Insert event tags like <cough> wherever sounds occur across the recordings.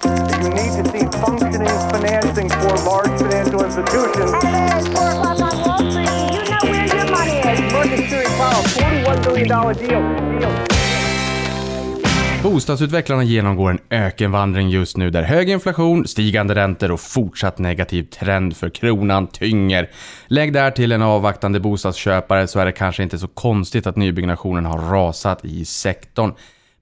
You need to see functioning financing for large financial institutions. It's four o'clock on Wall Street. You know where your money is. Market Series Powell, $41 billion deal. deal. Bostadsutvecklarna genomgår en ökenvandring just nu där hög inflation, stigande räntor och fortsatt negativ trend för kronan tynger. Lägg där till en avvaktande bostadsköpare så är det kanske inte så konstigt att nybyggnationen har rasat i sektorn.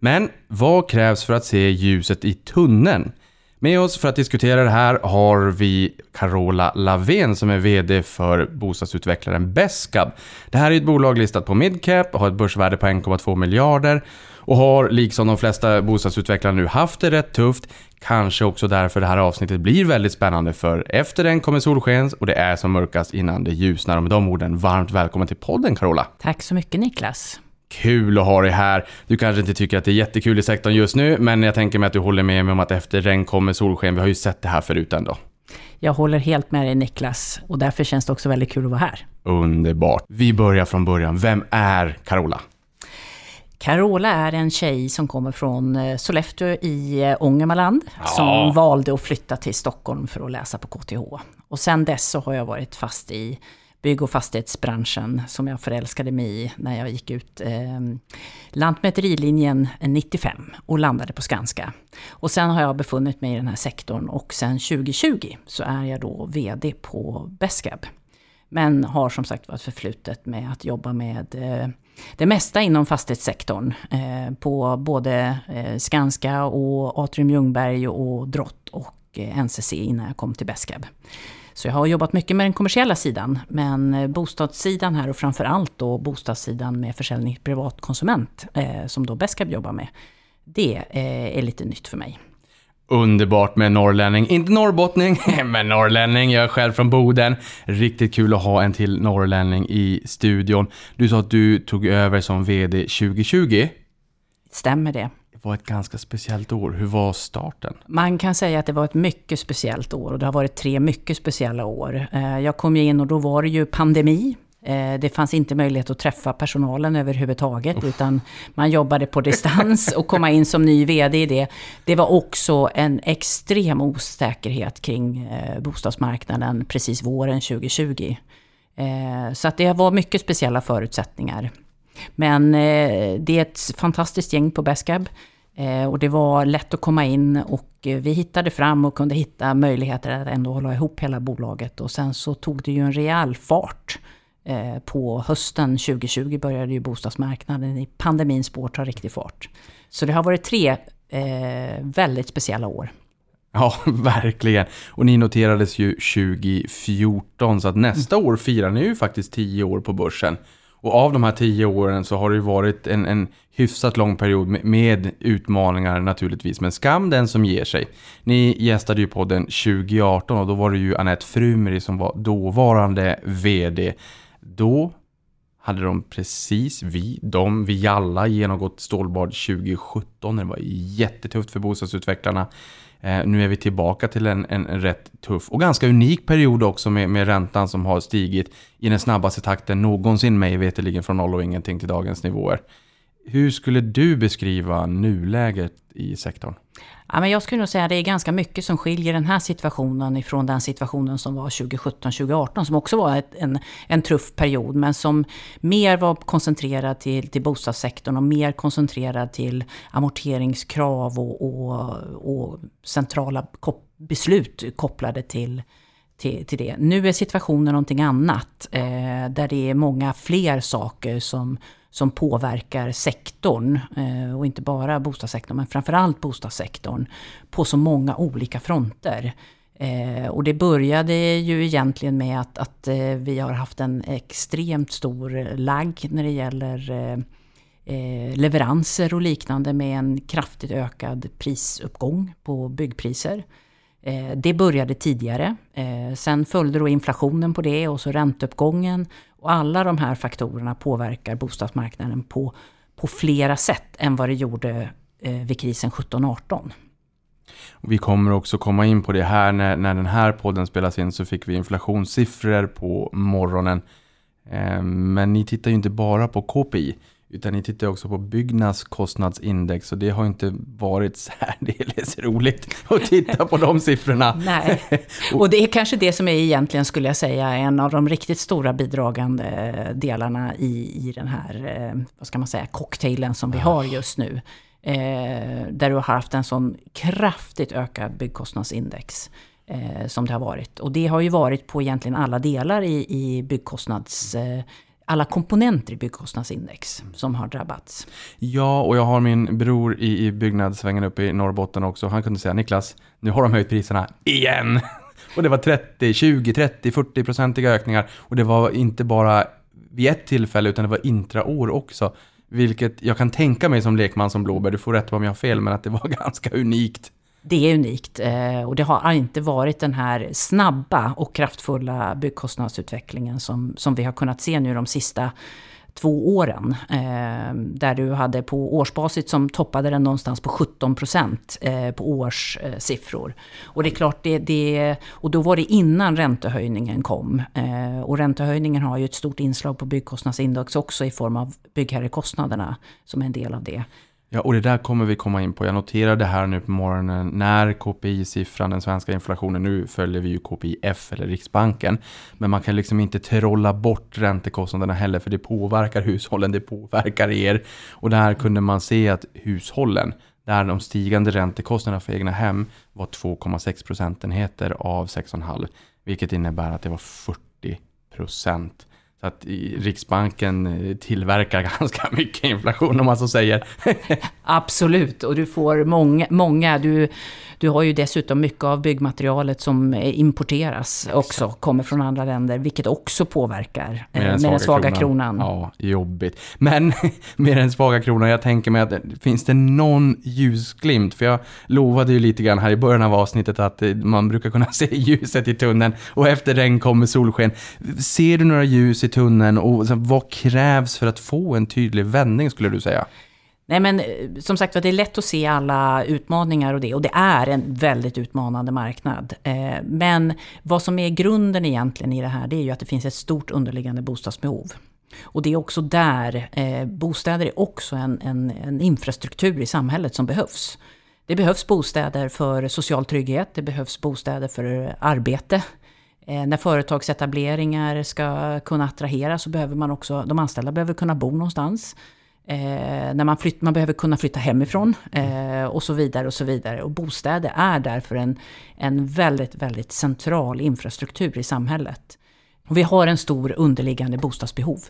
Men vad krävs för att se ljuset i tunneln? Med oss för att diskutera det här har vi Carola Lavén som är VD för bostadsutvecklaren Besqab. Det här är ett bolag listat på Midcap har ett börsvärde på 1,2 miljarder och har liksom de flesta bostadsutvecklare nu haft det rätt tufft. Kanske också därför det här avsnittet blir väldigt spännande för efter den kommer solskens och det är som mörkast innan det ljusnar. Och med de orden, varmt välkommen till podden Carola. Tack så mycket Niklas. Kul att ha dig här. Du kanske inte tycker att det är jättekul i sektorn just nu, men jag tänker mig att du håller med mig om att efter regn kommer solsken. Vi har ju sett det här förut ändå. Jag håller helt med dig Niklas och därför känns det också väldigt kul att vara här. Underbart. Vi börjar från början. Vem är Carola? Carola är en tjej som kommer från eh, Sollefteå i eh, Ångermanland. Ja. Som valde att flytta till Stockholm för att läsa på KTH. Och sen dess så har jag varit fast i bygg och fastighetsbranschen som jag förälskade mig i när jag gick ut eh, Lantmäterilinjen 95 och landade på Skanska. Och sen har jag befunnit mig i den här sektorn och sen 2020 så är jag då VD på Besqab. Men har som sagt varit förflutet med att jobba med eh, det mesta inom fastighetssektorn. Eh, på både eh, Skanska och Atrium Ljungberg och Drott och eh, NCC innan jag kom till Besqab. Så jag har jobbat mycket med den kommersiella sidan, men eh, bostadssidan här och framförallt då bostadssidan med försäljning till privatkonsument, eh, som då Besqab jobbar med, det eh, är lite nytt för mig. Underbart med norrlänning. Inte norrbottning, <laughs> men norrlänning. Jag är själv från Boden. Riktigt kul att ha en till norrlänning i studion. Du sa att du tog över som VD 2020. Stämmer det? Var ett ganska speciellt år. Hur var starten? Man kan säga att det var ett mycket speciellt år och det har varit tre mycket speciella år. Eh, Jag kom ju in och då var det ju pandemi. Eh, Det fanns inte möjlighet att träffa personalen överhuvudtaget, utan man jobbade på distans och komma in som ny VD i det. Det var också en extrem osäkerhet kring eh, bostadsmarknaden precis våren 2020. Eh, Så att det var mycket speciella förutsättningar. Men det är ett fantastiskt gäng på Besqab. Eh, och det var lätt att komma in och eh, vi hittade fram och kunde hitta möjligheter att ändå hålla ihop hela bolaget. Och sen så tog det ju en rejäl fart. Eh, på hösten 2020 började ju bostadsmarknaden i pandemins spår ta riktig fart. Så det har varit tre väldigt speciella år. Ja, <laughs> verkligen. Och ni noterades ju 2014, så att nästa år firar ni ju faktiskt 10 år på börsen. Och av de här tio åren så har det ju varit en, en hyfsat lång period med, med utmaningar naturligtvis. Men skam den som ger sig. Ni gästade ju podden 2018 och då var det ju Anette Frumeri som var dåvarande VD. Då hade de precis, vi, de, vi alla genomgått stålbad 2017. Det var jättetufft för bostadsutvecklarna. Eh, nu är vi tillbaka till en, en, en rätt tuff och ganska unik period också med, med räntan som har stigit i den snabbaste takten någonsin mig veterligen från noll och ingenting till dagens nivåer. Hur skulle du beskriva nuläget i sektorn? Ja, men jag skulle nog säga att det är ganska mycket som skiljer den här situationen ifrån den situationen som var 2017-2018, som också var ett, en, en tuff period, men som mer var koncentrerad till, till bostadssektorn och mer koncentrerad till amorteringskrav och, och, och centrala kop beslut kopplade till, till, till det. Nu är situationen någonting annat, eh, där det är många fler saker som som påverkar sektorn, eh, och inte bara bostadssektorn, men framförallt bostadssektorn, på så många olika fronter. Eh, och det började ju egentligen med att, att eh, vi har haft en extremt stor lagg när det gäller eh, eh, leveranser och liknande med en kraftigt ökad prisuppgång på byggpriser. Eh, det började tidigare. Eh, sen följde då inflationen på det och så ränteuppgången. Och alla de här faktorerna påverkar bostadsmarknaden på, på flera sätt än vad det gjorde eh, vid krisen 17-18. Vi kommer också komma in på det här när, när den här podden spelas in så fick vi inflationssiffror på morgonen. Men ni tittar ju inte bara på KPI utan ni tittar också på byggnadskostnadsindex och det har inte varit <laughs> särdeles roligt att titta på de siffrorna. <laughs> Nej, <laughs> och det är kanske det som är egentligen, skulle jag säga, en av de riktigt stora bidragande delarna i, i den här, eh, vad ska man säga, cocktailen som vi har just nu. Eh, där du har haft en sån kraftigt ökad byggkostnadsindex eh, som det har varit. Och det har ju varit på egentligen alla delar i, i byggkostnads... Eh, alla komponenter i byggkostnadsindex som har drabbats. Ja, och jag har min bror i, i byggnadssvängen uppe i Norrbotten också. Han kunde säga Niklas, nu har de höjt priserna igen. <laughs> och det var 30, 20, 30, 40 procentiga ökningar. Och det var inte bara vid ett tillfälle utan det var intraår också. Vilket jag kan tänka mig som lekman som Blåbär, du får rätt om jag har fel, men att det var <laughs> ganska unikt. Det är unikt eh, och det har inte varit den här snabba och kraftfulla byggkostnadsutvecklingen som, som vi har kunnat se nu de sista två åren. Eh, där du hade på årsbasis som toppade den någonstans på 17 procent eh, på årssiffror. Och det är klart, det, det, och då var det innan räntehöjningen kom. Och räntehöjningen har ju ett stort inslag på byggkostnadsindex också i form av byggherrekostnaderna som är en del av det. Ja, och det där kommer vi komma in på. Jag noterade här nu på morgonen när KPI-siffran, den svenska inflationen, nu följer vi ju KPIF eller Riksbanken. Men man kan liksom inte trolla bort räntekostnaderna heller, för det påverkar hushållen, det påverkar er. Och där kunde man se att hushållen, där de stigande räntekostnaderna för egna hem var 2,6 procentenheter av 6,5. Vilket innebär att det var 40 procent så att Riksbanken eh, tillverkar <laughs> ganska mycket inflation om man så säger. <laughs> Absolut, och du får många, många du, du har ju dessutom mycket av byggmaterialet som importeras också, kommer från andra länder, vilket också påverkar med den, med den svaga kronan. kronan. Ja, jobbigt. Men <laughs> med den svaga kronan, jag tänker mig att finns det någon ljusglimt? För jag lovade ju lite grann här i början av avsnittet att eh, man brukar kunna se ljuset i tunneln och efter regn kommer solsken. Ser du några ljus i tunneln och vad krävs för att få en tydlig vändning skulle du säga? Nej men eh, som sagt det är lätt att se alla utmaningar och det. Och det är en väldigt utmanande marknad. Eh, men vad som är grunden egentligen i det här, det är ju att det finns ett stort underliggande bostadsbehov. Och det är också där, eh, bostäder är också en, en, en infrastruktur i samhället som behövs. Det behövs bostäder för social trygghet, det behövs bostäder för arbete. Eh, när företagsetableringar ska kunna attrahera så behöver man också, de anställda behöver kunna bo någonstans. Eh, när man, flytt, man behöver kunna flytta hemifrån eh, och så vidare och så vidare. Och bostäder är därför en, en väldigt, väldigt central infrastruktur i samhället. Och vi har en stor underliggande bostadsbehov.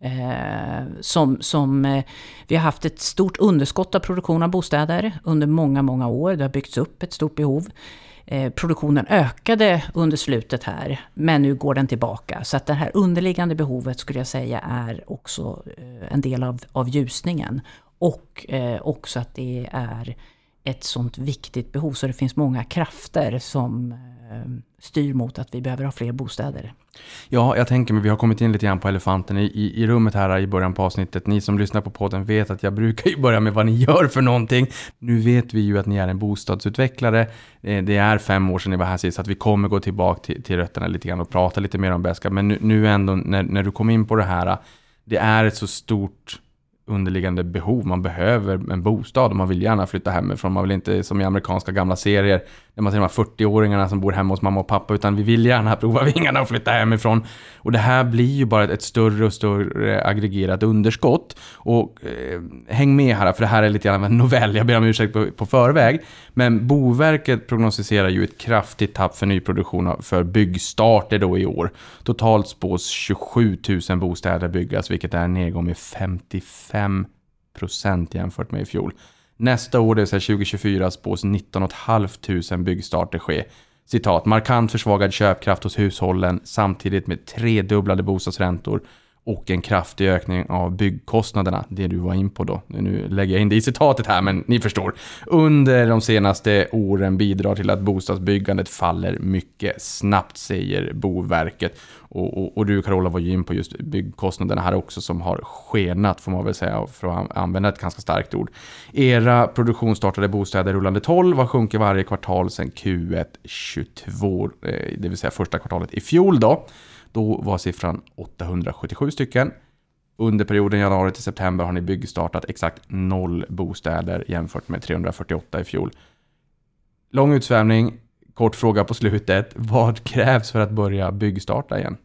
Eh, som, som, eh, vi har haft ett stort underskott av produktion av bostäder under många, många år. Det har byggts upp ett stort behov. Eh, produktionen ökade under slutet här, men nu går den tillbaka. Så att det här underliggande behovet skulle jag säga är också eh, en del av, av ljusningen. Och eh, också att det är ett sånt viktigt behov, så det finns många krafter som eh, Ehm, styr mot att vi behöver ha fler bostäder. Ja, jag tänker mig, vi har kommit in lite grann på elefanten i, i, rummet här i början på avsnittet. Ni som lyssnar på podden vet att jag brukar ju börja med vad ni gör för någonting. Nu vet vi ju att ni är en bostadsutvecklare. Eh, det är fem år sedan ni var här sist, så att vi kommer gå tillbaka till, till rötterna lite grann och prata lite mer om Beska. Men nu, nu ändå, när, när du kom in på det här, det är ett så stort underliggande behov. Man behöver en bostad och man vill gärna flytta hemifrån. Man vill inte som i amerikanska gamla serier man ser de här 40-åringarna som bor hemma hos mamma och pappa utan vi vill gärna <laughs> prova vingarna och flytta hemifrån. Och det här blir ju bara ett större och större aggregerat underskott. Och eh, häng med här för det här är lite grann en novell, jag ber om ursäkt på, på förväg. Men Boverket prognostiserar ju ett kraftigt tapp för nyproduktion för byggstarter då i år. Totalt spås 27 000 bostäder byggas vilket är en nedgång med 55 procent jämfört med i fjol. Nästa år, det vill säga 2024, spås 19 500 byggstarter ske. Citat, markant försvagad köpkraft hos hushållen samtidigt med tredubblade bostadsräntor och en kraftig ökning av byggkostnaderna, det du var in på då. Nu lägger jag in det i citatet här, men ni förstår. Under de senaste åren bidrar till att bostadsbyggandet faller mycket snabbt, säger Boverket. Och, och, och du Carola var ju in på just byggkostnaderna här också som har skenat, får man väl säga, för att använda ett ganska starkt ord. Era produktionsstartade bostäder rullande 12 har sjunkit varje kvartal sedan Q1 22, eh, det vill säga första kvartalet i fjol då. Då var siffran 877 stycken. Under perioden januari till september har ni byggstartat exakt noll bostäder jämfört med 348 i fjol. Lång utsvävning, kort fråga på slutet. Vad krävs för att börja byggstarta igen?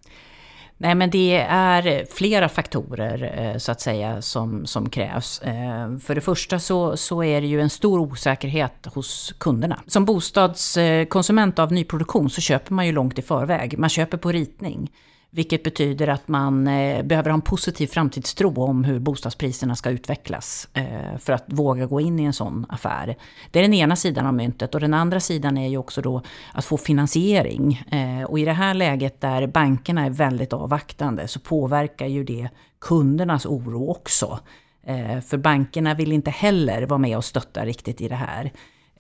Nej, men det är flera faktorer eh, så att säga som, som krävs. Eh, för det första så, så är det ju en stor osäkerhet hos kunderna. Som bostadskonsument eh, av nyproduktion så köper man ju långt i förväg. Man köper på ritning. Vilket betyder att man eh, behöver ha en positiv framtidstro om hur bostadspriserna ska utvecklas eh, för att våga gå in i en sån affär. Det är den ena sidan av myntet och den andra sidan är ju också då att få finansiering. Eh, och i det här läget där bankerna är väldigt avvaktande så påverkar ju det kundernas oro också. Eh, för bankerna vill inte heller vara med och stötta riktigt i det här.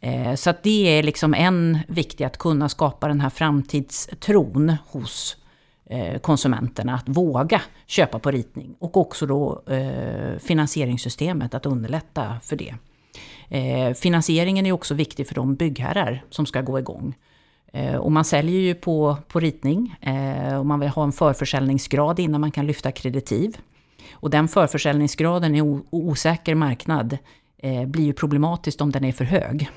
Eh, så att det är liksom en viktig att kunna skapa den här framtidstron hos Eh, konsumenterna att våga köpa på ritning. Och också då eh, finansieringssystemet, att underlätta för det. Eh, finansieringen är också viktig för de byggherrar som ska gå igång. Och man säljer ju på, på ritning och man vill ha en förförsäljningsgrad innan man kan lyfta kreditiv. Och den förförsäljningsgraden i osäker marknad blir ju problematiskt om den är för hög.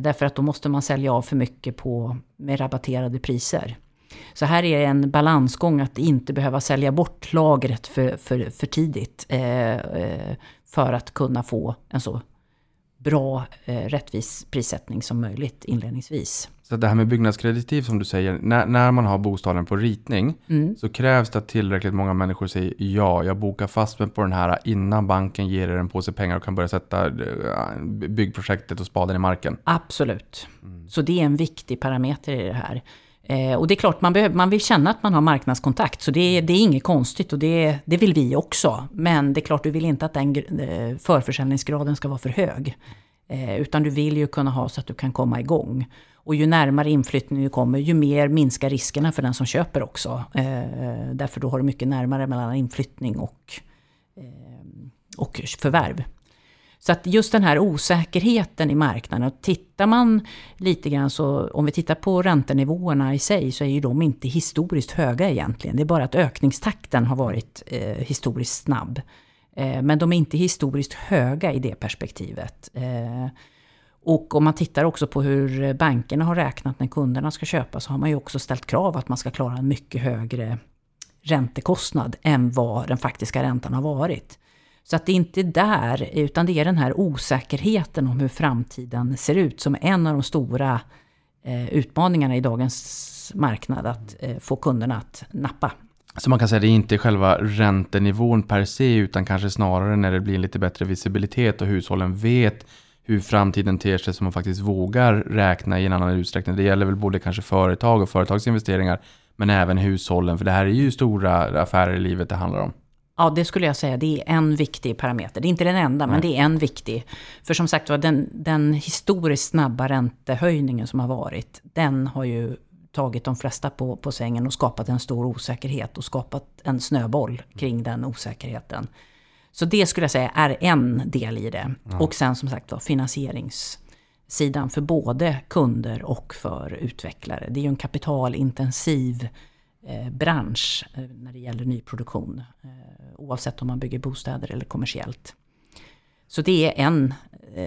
Därför att då måste man sälja av för mycket på, med rabatterade priser. Så här är det en balansgång att inte behöva sälja bort lagret för, för, för tidigt. Eh, eh, för att kunna få en så bra, eh, rättvis prissättning som möjligt inledningsvis. Så det här med byggnadskreditiv som du säger, när, när man har bostaden på ritning mm. så krävs det att tillräckligt många människor säger ja, jag bokar fast mig på den här innan banken ger er en påse pengar och kan börja sätta eh, byggprojektet och spaden i marken. Absolut. Mm. Så det är en viktig parameter i det här. Eh, och det är klart, man, behöver, man vill känna att man har marknadskontakt. Så det, det är inget konstigt och det, det vill vi också. Men det är klart, du vill inte att den eh, förförsäljningsgraden ska vara för hög. Eh, utan du vill ju kunna ha så att du kan komma igång. Och ju närmare inflyttning du kommer, ju mer minskar riskerna för den som köper också. Eh, därför då har du mycket närmare mellan inflyttning och, eh, och förvärv. Så att just den här osäkerheten i marknaden, och tittar man lite grann så, om vi tittar på räntenivåerna i sig, så är ju de inte historiskt höga egentligen. Det är bara att ökningstakten har varit eh, historiskt snabb. Eh, men de är inte historiskt höga i det perspektivet. Eh, och om man tittar också på hur bankerna har räknat när kunderna ska köpa, så har man ju också ställt krav att man ska klara en mycket högre räntekostnad än vad den faktiska räntan har varit. Så att det är inte där, utan det är den här osäkerheten om hur framtiden ser ut som är en av de stora eh, utmaningarna i dagens marknad, att eh, få kunderna att nappa. Så man kan säga att det är inte själva räntenivån per se, utan kanske snarare när det blir lite bättre visibilitet och hushållen vet hur framtiden ter sig som man faktiskt vågar räkna i en annan utsträckning. Det gäller väl både kanske företag och företagsinvesteringar, men även hushållen, för det här är ju stora affärer i livet det handlar om. Ja, det skulle jag säga. Det är en viktig parameter. Det är inte den enda, Nej. men det är en viktig. För som sagt var, den, den historiskt snabba räntehöjningen som har varit, den har ju tagit de flesta på, på sängen och skapat en stor osäkerhet och skapat en snöboll kring den osäkerheten. Så det skulle jag säga är en del i det. Mm. Och sen som sagt var finansieringssidan för både kunder och för utvecklare. Det är ju en kapitalintensiv Eh, bransch eh, när det gäller nyproduktion. Eh, oavsett om man bygger bostäder eller kommersiellt. Så det är en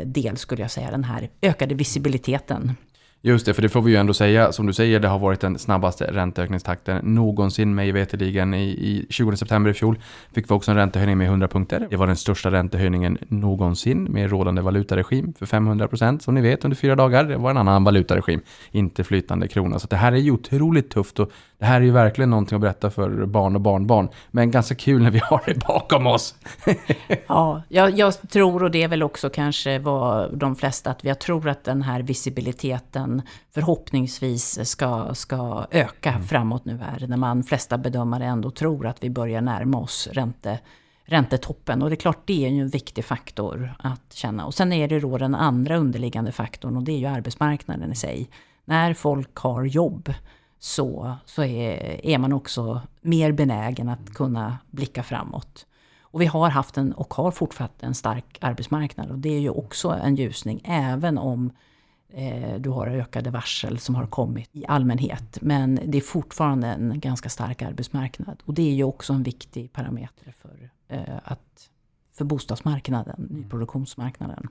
del skulle jag säga, den här ökade visibiliteten. Just det, för det får vi ju ändå säga, som du säger, det har varit den snabbaste ränteökningstakten någonsin mig veterligen. I, I 20 september i fjol fick vi också en räntehöjning med 100 punkter. Det var den största räntehöjningen någonsin med rådande valutaregim för 500 procent, som ni vet, under fyra dagar. Det var en annan valutaregim, inte flytande krona. Så det här är ju otroligt tufft och det här är ju verkligen någonting att berätta för barn och barnbarn. Men ganska kul när vi har det bakom oss. <laughs> ja, jag, jag, tror, och det är väl också kanske vad de flesta, att jag tror att den här visibiliteten förhoppningsvis ska, ska öka mm. framåt nu här. När man flesta bedömare ändå tror att vi börjar närma oss ränte, räntetoppen. Och det är klart, det är ju en viktig faktor att känna. Och sen är det då den andra underliggande faktorn och det är ju arbetsmarknaden i sig. När folk har jobb så, så är, är man också mer benägen att kunna blicka framåt. Och vi har haft en, och har fortsatt en stark arbetsmarknad och det är ju också en ljusning, även om du har ökade varsel som har kommit i allmänhet. Men det är fortfarande en ganska stark arbetsmarknad. Och det är ju också en viktig parameter för, eh, att, för bostadsmarknaden, nyproduktionsmarknaden.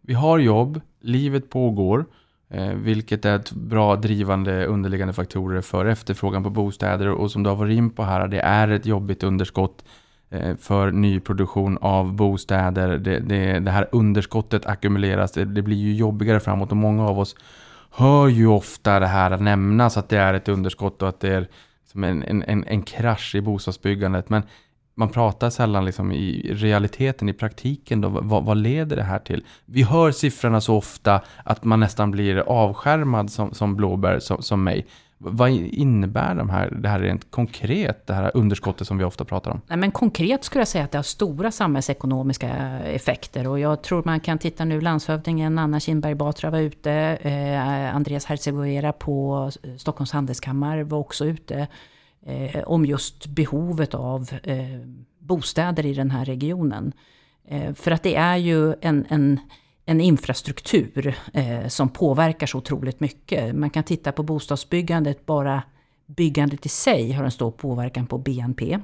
Vi har jobb, livet pågår, eh, vilket är ett bra drivande underliggande faktorer för efterfrågan på bostäder. Och som du har varit in på här, det är ett jobbigt underskott Eh, Eh, för nyproduktion av bostäder. Det, det, det här underskottet ackumuleras. Det, det, blir ju jobbigare framåt och många av oss hör ju ofta det här nämnas att det är ett underskott och att det är som en, en, en krasch i bostadsbyggandet. Men man pratar sällan liksom i realiteten, i praktiken. Då, vad, vad, leder det här till? Vi hör siffrorna så ofta att man nästan blir avskärmad som, som blåbär, som, som mig. Vad innebär de här, det här rent konkret, det här underskottet som vi ofta pratar om? Nej, men konkret skulle jag säga att det har stora samhällsekonomiska effekter. Och jag tror man kan titta nu, landshövdingen Anna Kinberg Batra var ute, eh, Andreas Hercegovera på Stockholms handelskammare var också ute eh, om just behovet av eh, bostäder i den här regionen. Eh, för att det är ju en, en en infrastruktur eh, som påverkar så otroligt mycket. Man kan titta på bostadsbyggandet, bara byggandet i sig har en stor påverkan på BNP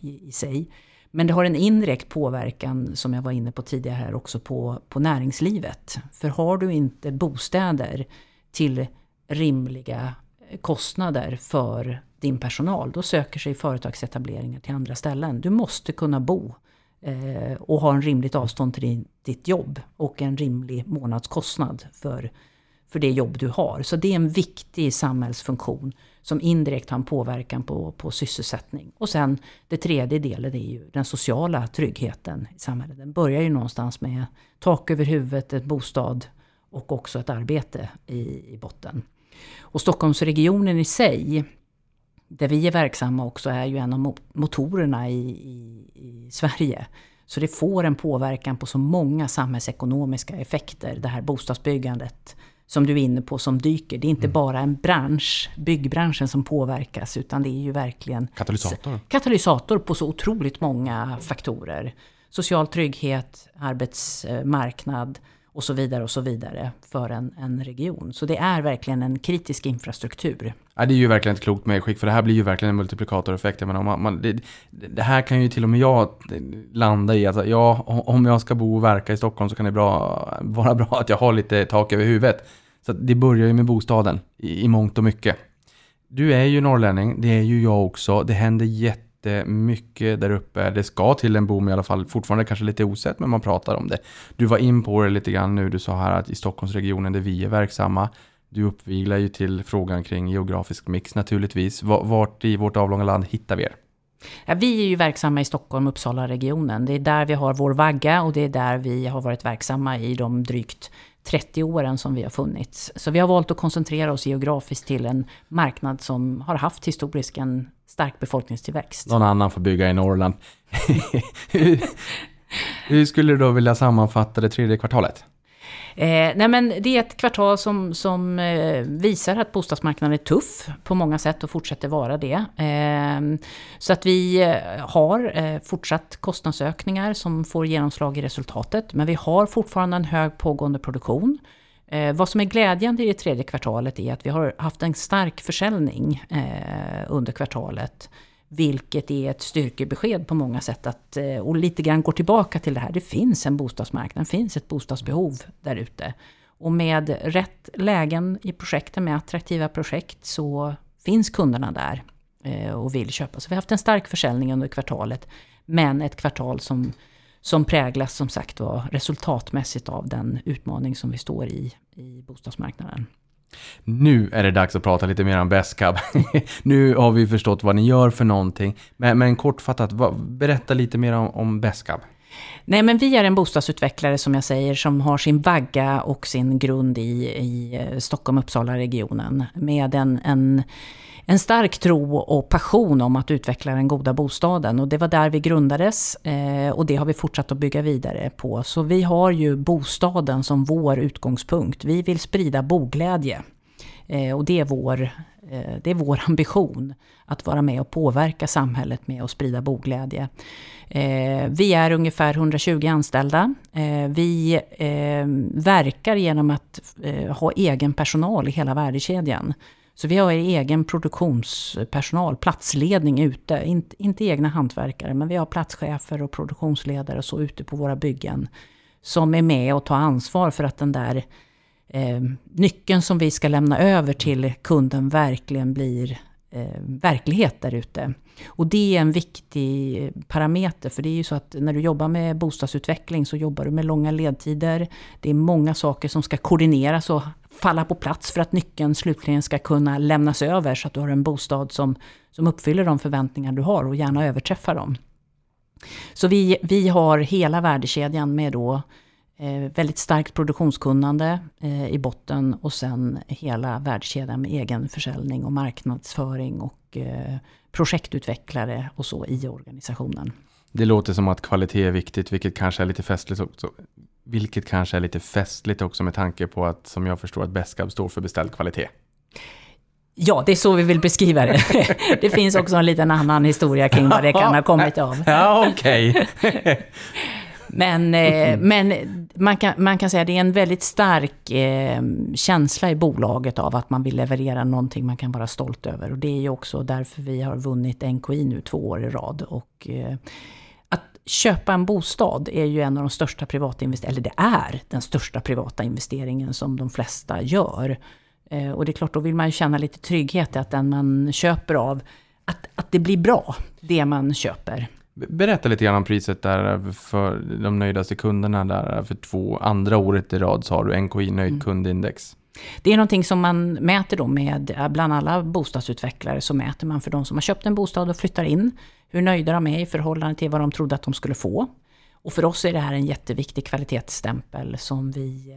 i, i sig. Men det har en indirekt påverkan, som jag var inne på tidigare här, också på, på näringslivet. För har du inte bostäder till rimliga kostnader för din personal, då söker sig företagsetableringar till andra ställen. Du måste kunna bo eh, och ha en rimligt avstånd till din, ditt jobb och en rimlig månadskostnad för, för det jobb du har. Så det är en viktig samhällsfunktion som indirekt har en påverkan på, på sysselsättning. Och sen det tredje delen är ju den sociala tryggheten i samhället. Den börjar ju någonstans med tak över huvudet, ett bostad och också ett arbete i, i botten. Och Stockholmsregionen i sig där vi är verksamma också är ju en av motorerna i, i, i, Sverige. Så det får en påverkan på så många samhällsekonomiska effekter, det här bostadsbyggandet som du är inne på som dyker. Det är inte mm. bara en bransch, byggbranschen som påverkas, utan det är ju verkligen katalysator. katalysator på så otroligt många faktorer. Social trygghet, arbetsmarknad, och så vidare och så vidare för en, en region. Så det är verkligen en kritisk infrastruktur. Ja, det är ju verkligen ett klokt medskick, för det här blir ju verkligen en multiplikatoreffekt. Men om man, man det, det, här kan ju till och med jag landa i. Alltså, ja, om jag ska bo och verka i Stockholm så kan det bra, vara bra att jag har lite tak över huvudet. Så det börjar ju med bostaden i, i mångt och mycket. Du är ju norrlänning, det är ju jag också. Det händer jätte jättemycket där uppe. Det ska till en boom i alla fall. Fortfarande kanske lite osett, men man pratar om det. Du var in på det lite grann nu. Du sa här att i Stockholmsregionen där vi är verksamma. Du uppviglar ju till frågan kring geografisk mix naturligtvis. Vart i vårt avlånga land hittar vi er? Ja, vi är ju verksamma i Stockholm, Uppsala-regionen. Det är där vi har vår vagga och det är där vi har varit verksamma i de drygt 30 åren som vi har funnits. Så vi har valt att koncentrera oss geografiskt till en marknad som har haft historiskt en stark befolkningstillväxt. Någon annan får bygga i Norrland. <laughs> hur, skulle du då vilja sammanfatta det tredje kvartalet? Eh, nej men det är ett kvartal som, som eh, visar att bostadsmarknaden är tuff på många sätt och fortsätter vara det. Eh, så att vi eh, har eh, fortsatt kostnadsökningar som får genomslag i resultatet. Men vi har fortfarande en hög pågående produktion. Eh, vad som är glädjande i det tredje kvartalet är att vi har haft en stark försäljning eh, under kvartalet. Vilket är ett styrkebesked på många sätt. Att, eh, och lite grann går tillbaka till det här. Det finns en bostadsmarknad, det finns ett bostadsbehov där ute. Och med rätt lägen i projekten, med attraktiva projekt, så finns kunderna där eh, och vill köpa. Så vi har haft en stark försäljning under kvartalet. Men ett kvartal som som präglas som sagt var resultatmässigt av den utmaning som vi står i i bostadsmarknaden. Nu är det dags att prata lite mer om Bestcab. <laughs> nu har vi förstått vad ni gör för någonting. Men, men kortfattat, berätta lite mer om, om Bestcab. Nej, men vi är en bostadsutvecklare som jag säger som har sin vagga och sin grund i, i eh, Stockholm-Uppsala-regionen. Med en, en en stark tro och passion om att utveckla den goda bostaden. Och det var där vi grundades eh, och det har vi fortsatt att bygga vidare på. Så vi har ju bostaden som vår utgångspunkt. Vi vill sprida boglädje. Eh, och det är vår Eh, det är vår <laughs> ambition att vara med och påverka samhället med att sprida boglädje. Eh, vi är ungefär 120 anställda. Eh, vi verkar genom att ha egen personal i hela värdekedjan. Så vi har egen produktionspersonal, platsledning ute. Inte, inte egna hantverkare, men vi har platschefer och produktionsledare och så ute på våra byggen. Som är med och tar ansvar för att den där eh, nyckeln som vi ska lämna över till kunden verkligen blir eh, verklighet där ute. Och det är en viktig parameter, för det är ju så att när du jobbar med bostadsutveckling så jobbar du med långa ledtider. Det är många saker som ska koordineras och falla på plats för att nyckeln slutligen ska kunna lämnas över så att du har en bostad som, som uppfyller de förväntningar du har och gärna överträffar dem. Så vi, vi har hela värdekedjan med då eh, väldigt starkt produktionskunnande eh, i botten och sen hela värdekedjan med egen försäljning och marknadsföring och eh, projektutvecklare och så i organisationen. Det låter som att kvalitet är viktigt, vilket kanske är lite festligt också. Vilket kanske är lite festligt också med tanke på att, som jag förstår, att Beskab står för beställd kvalitet. Ja, det är så vi vill beskriva det. <laughs> Det finns också en liten annan historia kring vad det kan ha kommit av. Ja, okej. Okay. <laughs> Men, eh, men man, kan, man kan säga att det är en väldigt stark eh, känsla i bolaget av att man vill leverera någonting man kan vara stolt över. Och det är ju också därför vi har vunnit NKI nu två år i rad. Och, eh, att köpa en bostad är ju en av de största privata eller det är den största privata investeringen som de flesta gör. Eh, och det är klart, då vill man ju känna lite trygghet i att den man köper av, att, att det blir bra, det man köper. Berätta lite grann om priset där för de nöjdaste kunderna där. För två andra året i rad så har du NKI nöjd mm. kundindex. Det är någonting som man mäter då med, bland alla bostadsutvecklare, så mäter man för de som har köpt en bostad och flyttar in, hur nöjda de är i förhållande till vad de trodde att de skulle få. Och för oss är det här en jätteviktig kvalitetsstämpel som vi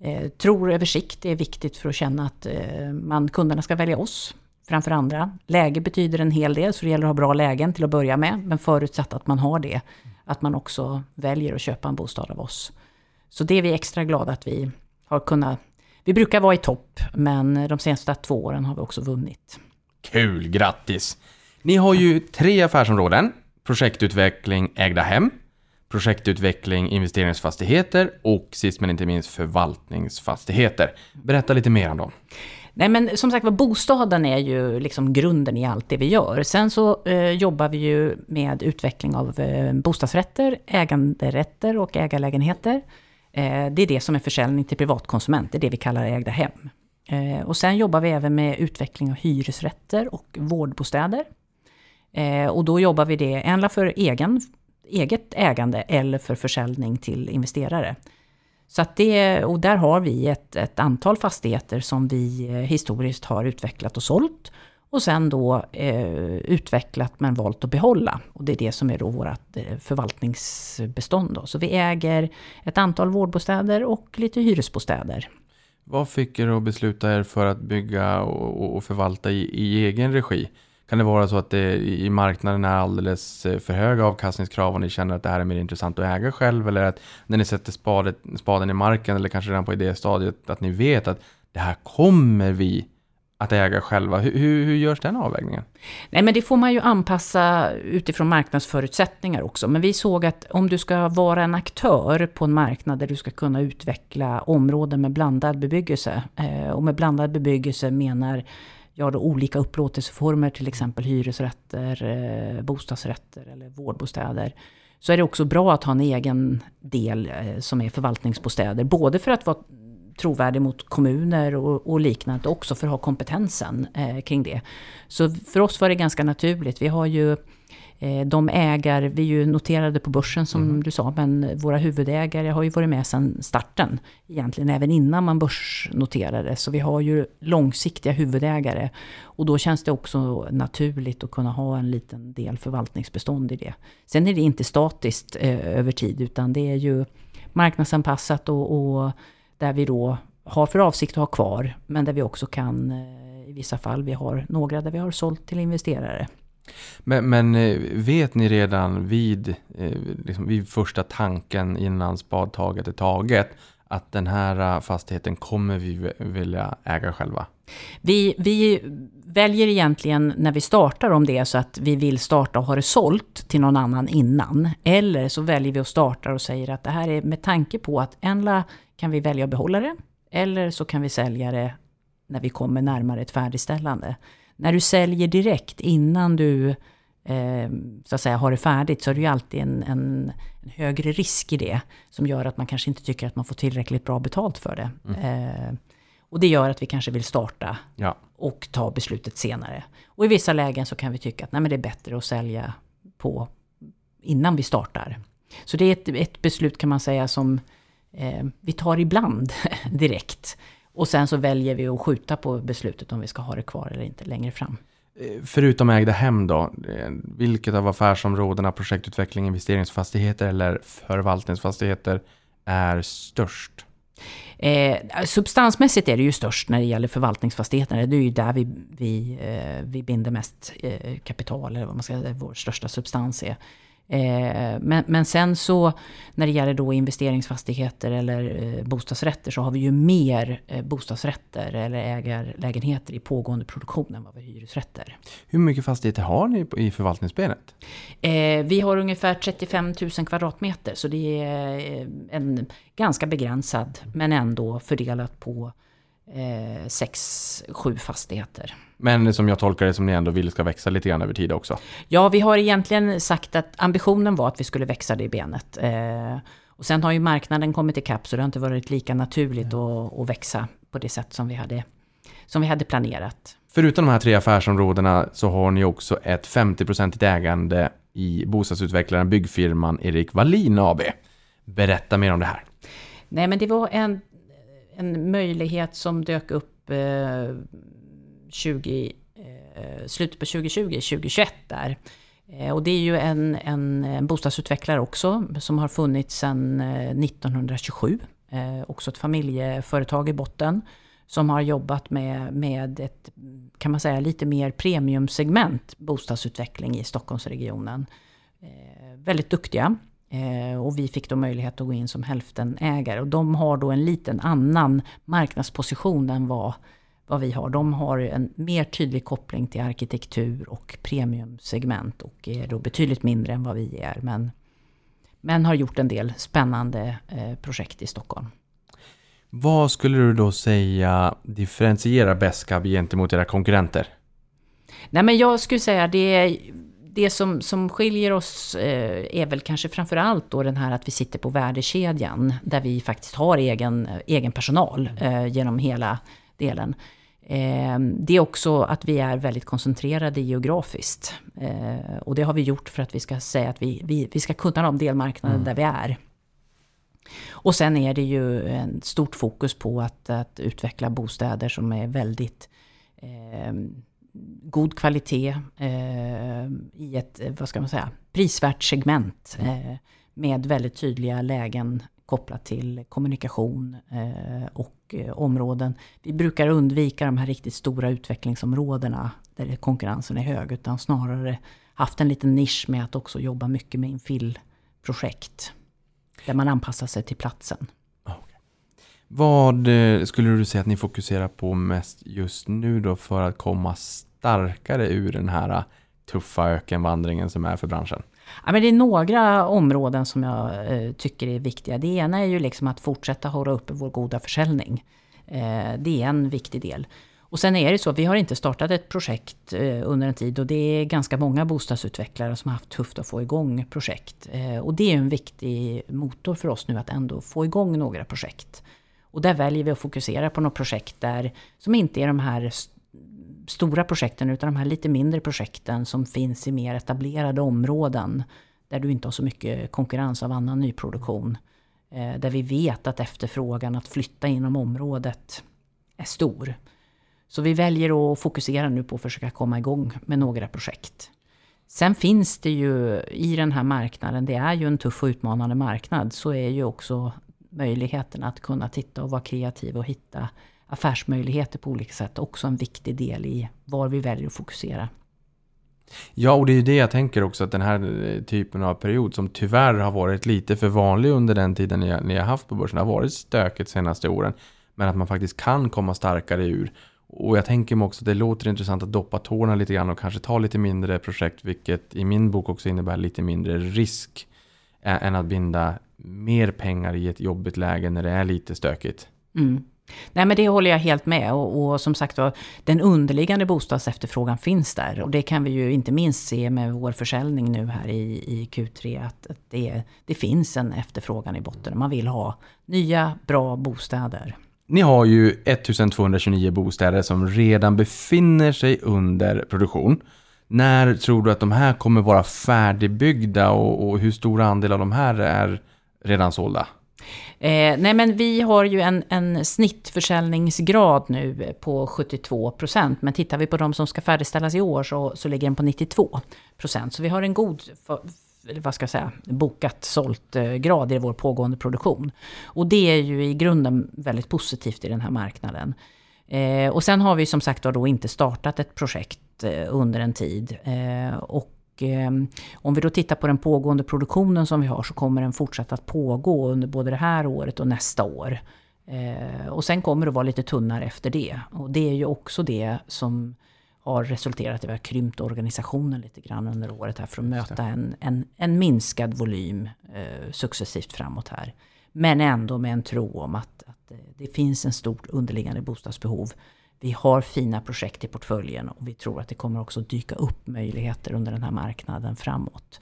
eh, eh tror över sikt är viktigt för att känna att eh, man, kunderna ska välja oss framför andra. Läge betyder en hel del, så det gäller att ha bra lägen till att börja med. Men förutsatt att man har det, att man också väljer att köpa en bostad av oss. Så det är vi extra glada att vi har kunnat... Vi brukar vara i topp, men de senaste två åren har vi också vunnit. Kul, grattis! Ni har ju tre affärsområden. Projektutveckling, ägda hem. Projektutveckling, investeringsfastigheter och sist men inte minst förvaltningsfastigheter. Berätta lite mer om dem. Nej men som sagt var, bostaden är ju liksom grunden i allt det vi gör. Sen så eh, jobbar vi ju med utveckling av eh, bostadsrätter, äganderätter och ägarlägenheter. Eh, det är det som är försäljning till privatkonsument, det är det vi kallar ägda hem. Eh, och sen jobbar vi även med utveckling av hyresrätter och vårdbostäder. Eh, och då jobbar vi det ändå för egen, eget ägande eller för försäljning till investerare. Så att det, och där har vi ett, ett antal fastigheter som vi eh, historiskt har utvecklat och sålt. Och sen då eh, utvecklat men valt att behålla. Och det är det som är då vårt eh, förvaltningsbestånd. Då. Så vi äger ett antal vårdbostäder och lite hyresbostäder. Vad fick er att besluta er för att bygga och, och förvalta i, i egen regi? Kan det vara så att det i marknaden är alldeles eh, för höga avkastningskrav och ni känner att det här är mer intressant att äga själv? Eller att när ni sätter spadet, spaden i marken eller kanske redan på idéstadiet att ni vet att det här kommer vi att äga själva. Hur, hur, hur görs den avvägningen? Nej, men det får man ju anpassa utifrån marknadsförutsättningar också. Men vi såg att om du ska vara en aktör på en marknad där du ska kunna utveckla områden med blandad bebyggelse. Eh, och med blandad bebyggelse menar ja, då olika upplåtelseformer, till exempel hyresrätter, eh, bostadsrätter eller vårdbostäder. Så är det också bra att ha en egen del eh, som är förvaltningsbostäder. Både för att vara trovärdig mot kommuner och, och liknande, också för att ha kompetensen eh, kring det. Så för oss var det ganska naturligt. Vi har ju Eh, de ägare, vi är ju noterade på börsen som mm. du sa, men våra huvudägare har ju varit med sedan starten. Egentligen även innan man börsnoterade. Så vi har ju långsiktiga huvudägare. Och då känns det också naturligt att kunna ha en liten del förvaltningsbestånd i det. Sen är det inte statiskt eh, över tid, utan det är ju marknadsanpassat och, och där vi då har för avsikt att ha kvar, men där vi också kan eh, i vissa fall, vi har några där vi har sålt till investerare. Men, men, eh, vet ni redan vid, eh, liksom vid första tanken innan spadtaget är taget att den här eh, fastigheten kommer vi vilja äga själva? Vi, vi väljer egentligen när vi startar om det är så att vi vill starta och ha det sålt till någon annan innan. Eller så väljer vi att starta och säger att det här är med tanke på att Enla kan vi välja att behålla det. Eller så kan vi sälja det när vi kommer närmare ett färdigställande. När du säljer direkt innan du eh, så att säga, har det färdigt så är det ju alltid en, en, en, högre risk i det. Som gör att man kanske inte tycker att man får tillräckligt bra betalt för det. Mm. Eh, och det gör att vi kanske vill starta ja. och ta beslutet senare. Och i vissa lägen så kan vi tycka att nej, men det är bättre att sälja på innan vi startar. Så det är ett, ett beslut kan man säga som eh, vi tar ibland <laughs> direkt. Och sen så väljer vi att skjuta på beslutet om vi ska ha det kvar eller inte längre fram. Eh, förutom ägda hem då, eh, vilket av affärsområdena, projektutveckling, investeringsfastigheter eller förvaltningsfastigheter är störst? Eh, substansmässigt är det ju störst när det gäller förvaltningsfastigheterna. Det är ju där vi, vi, eh, vi binder mest eh, kapital, eller vad man ska säga, vår största substans är. Eh, men, men sen så när det gäller då investeringsfastigheter eller eh, bostadsrätter så har vi ju mer eh, bostadsrätter eller ägarlägenheter i pågående produktion än vad vi har hyresrätter. Hur mycket fastigheter har ni i förvaltningsbenet? Vi har ungefär 35 000 kvadratmeter så det är en ganska begränsad men ändå fördelat på sex, sju fastigheter. Men som jag tolkar det som ni ändå vill ska växa lite grann över tid också. Ja, vi har egentligen sagt att ambitionen var att vi skulle växa det benet. Eh, och sen har ju marknaden kommit ikapp så det har inte varit lika naturligt mm. att, att växa på det sätt som vi, hade, som vi hade planerat. Förutom de här tre affärsområdena så har ni också ett 50-procentigt ägande i bostadsutvecklaren byggfirman Erik Wallin AB. Berätta mer om det här. Nej, men det var en, en möjlighet som dök upp eh, 20, eh, slutet på 2020, 2021 där. Eh, och det är ju en, en, en bostadsutvecklare också som har funnits sedan eh, 1927. Eh, också ett familjeföretag i botten som har jobbat med, med ett, kan man säga, lite mer premiumsegment bostadsutveckling i Stockholmsregionen. Eh, väldigt duktiga. Eh, och vi fick då möjlighet att gå in som hälftenägare. Och de har då en liten annan marknadsposition än vad vad vi har. De har en mer tydlig koppling till arkitektur och premiumsegment och är då betydligt mindre än vad vi är. Men, men har gjort en del spännande eh, projekt i Stockholm. Vad skulle du då säga differentierar Besqab gentemot era konkurrenter? Nej men jag skulle säga det det som, som skiljer oss eh, är väl kanske framförallt då den här att vi sitter på värdekedjan där vi faktiskt har egen, egen personal eh, genom hela delen. Eh, det är också att vi är väldigt koncentrerade geografiskt. Och det har vi gjort för att vi ska säga att vi, vi, vi ska kunna de delmarknader mm. där vi är. Och sen är det ju en stort fokus på att, att utveckla bostäder som är väldigt eh, god kvalitet eh, i ett, vad ska man säga, prisvärt segment. Eh, med väldigt tydliga lägen kopplat till kommunikation eh, och eh, områden. Vi brukar undvika de här riktigt stora utvecklingsområdena där konkurrensen är hög, utan snarare haft en liten nisch med att också jobba mycket med infillprojekt. Där man anpassar sig till platsen. Vad eh, skulle du säga att ni fokuserar på mest just nu då för att komma starkare ur den här eh, tuffa ökenvandringen som är för branschen? Ja, men det är några områden som jag eh, tycker är viktiga. Det ena är ju liksom att fortsätta hålla uppe vår goda försäljning. Eh, det är en viktig del. Och sen är det så, att vi har inte startat ett projekt eh, under en tid och det är ganska många bostadsutvecklare som har haft tufft att få igång projekt. Eh, och det är en viktig motor för oss nu att ändå få igång några projekt. Och där väljer vi att fokusera på några projekt där, som inte är de här stora projekten utan de här lite mindre projekten som finns i mer etablerade områden. Där du inte har så mycket konkurrens av annan nyproduktion. Eh, där vi vet att efterfrågan att flytta inom området är stor. Så vi väljer att fokusera nu på att försöka komma igång med några projekt. Sen finns det ju i den här marknaden, det är ju en tuff och utmanande marknad, så är ju också möjligheten att kunna titta och vara kreativ och hitta affärsmöjligheter på olika sätt också en viktig del i var vi väljer att fokusera. Ja, och det är ju det jag tänker också, att den här eh, typen av period som tyvärr har varit lite för vanlig under den tiden ni, ni har haft på börsen, har varit stökigt senaste åren, men att man faktiskt kan komma starkare ur. Och jag tänker mig också att det låter intressant att doppa tårna lite grann och kanske ta lite mindre projekt, vilket i min bok också innebär lite mindre risk än att binda mer pengar i ett jobbigt läge när det är lite stökigt. Mm. Nej men det håller jag helt med och, och som sagt var, den underliggande bostadsefterfrågan finns där. Och det kan vi ju inte minst se med vår försäljning nu här i, i Q3 att, att det, det finns en efterfrågan i botten. Man vill ha nya, bra bostäder. Ni har ju 1229 bostäder som redan befinner sig under produktion. När tror du att de här kommer vara färdigbyggda och, och hur stor andel av de här är redan sålda? Eh, nej men vi har ju en, en snittförsäljningsgrad nu på 72 procent. Men tittar vi på de som ska färdigställas i år så, så ligger den på 92 procent. Så vi har en god, för, vad ska jag säga, bokat sålt eh, grad i vår pågående produktion. Och det är ju i grunden väldigt positivt i den här marknaden. Eh, och sen har vi som sagt då inte startat ett projekt eh, under en tid. Eh, och om vi då tittar på den pågående produktionen som vi har så kommer den fortsätta att pågå under både det här året och nästa år. Eh, och sen kommer det vara lite tunnare efter det. Och det är ju också det som har resulterat i att vi har krympt organisationen lite grann under året här för att möta en, en, en minskad volym eh, successivt framåt här. Men ändå med en tro om att, att eh, det finns en stort underliggande bostadsbehov. Vi har fina projekt i portföljen och vi tror att det kommer också dyka upp möjligheter under den här marknaden framåt.